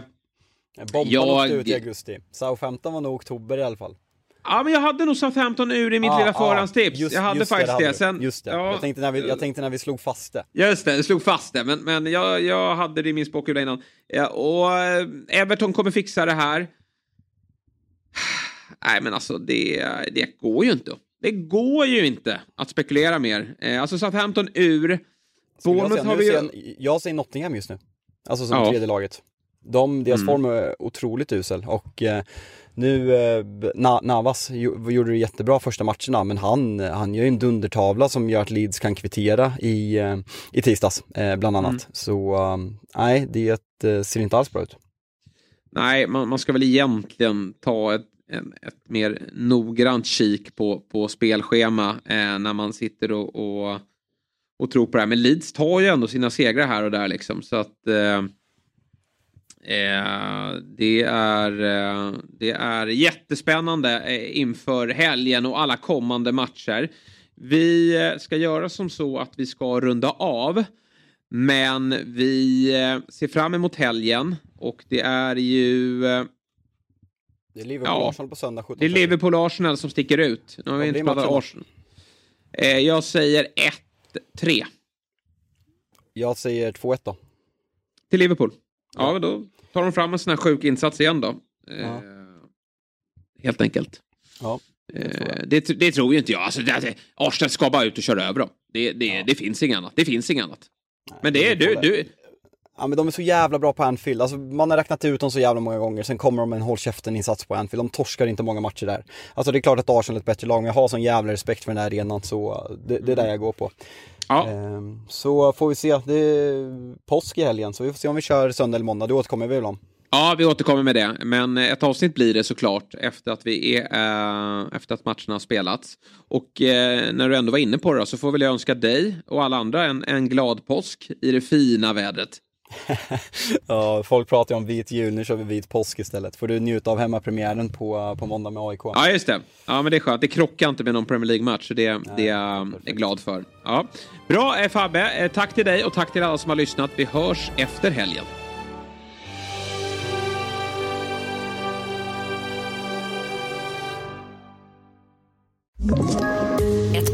Speaker 2: Bomban jag... åkte ut i augusti. Southampton var nog oktober i alla fall.
Speaker 1: Ja, men jag hade nog Southampton ur i mitt ah, lilla förhandstips. Just, jag hade just faktiskt det. det.
Speaker 2: Sen, just det. Ja, jag, tänkte när vi, jag tänkte när vi slog fast det.
Speaker 1: Just det, slog fast det. Men, men jag, jag hade det i min spåkula innan. Ja, och eh, Everton kommer fixa det här. Nej, men alltså det, det går ju inte. Det går ju inte att spekulera mer. Eh, alltså Southampton ur.
Speaker 2: Bournemouth har vi ju... Jag säger Nottingham just nu. Alltså som ja. tredje laget. De, deras mm. form är otroligt usel och eh, nu, eh, Navas gjorde det jättebra första matcherna men han, han gör ju en dundertavla som gör att Leeds kan kvittera i, eh, i tisdags eh, bland annat. Mm. Så um, nej, det eh, ser inte alls bra ut.
Speaker 1: Nej, man, man ska väl egentligen ta ett, en, ett mer noggrant kik på, på spelschema eh, när man sitter och, och, och tror på det här. Men Leeds tar ju ändå sina segrar här och där liksom så att eh, Eh, det, är, eh, det är jättespännande eh, inför helgen och alla kommande matcher. Vi eh, ska göra som så att vi ska runda av. Men vi eh, ser fram emot helgen och det är ju...
Speaker 2: Det är Liverpool-Arsenal ja, på söndag 17.
Speaker 1: Det är Liverpool-Arsenal som sticker ut. Nu har vi inte pratat Arsenal. jag säger 1-3.
Speaker 2: Jag säger 2-1 då.
Speaker 1: Till Liverpool? Ja, då tar de fram en sån här sjuk insats igen då. Eh, helt enkelt.
Speaker 2: Ja,
Speaker 1: det, det, det, tror ju inte jag. Alltså, det, Arsenal ska bara ut och köra över dem. Det, det, ja. det finns inget annat. Det finns inget annat. Nej, men det är du, du,
Speaker 2: Ja men de är så jävla bra på Anfield, alltså man har räknat ut dem så jävla många gånger, sen kommer de med en håll käften-insats på Anfield, de torskar inte många matcher där. Alltså det är klart att Arsenal är ett bättre lag, men jag har sån jävla respekt för den här arenan så det, det är där jag går på. Ja. Ehm, så får vi se, det är påsk i helgen, så vi får se om vi kör söndag eller måndag, det återkommer vi väl om.
Speaker 1: Ja, vi återkommer med det. Men ett avsnitt blir det såklart efter att, vi är, äh, efter att matcherna har spelats. Och äh, när du ändå var inne på det så får väl jag önska dig och alla andra en, en glad påsk i det fina vädret.
Speaker 2: Ja, folk pratar ju om vit jul, nu kör vi vit påsk istället. Får du njuta av hemmapremiären på, på måndag med AIK.
Speaker 1: Ja, just det. Ja, men det är skönt. Det krockar inte med någon Premier League-match, så det, Nej, det är jag är glad för. Ja. Bra, eh, Fabbe. Eh, tack till dig och tack till alla som har lyssnat. Vi hörs efter helgen.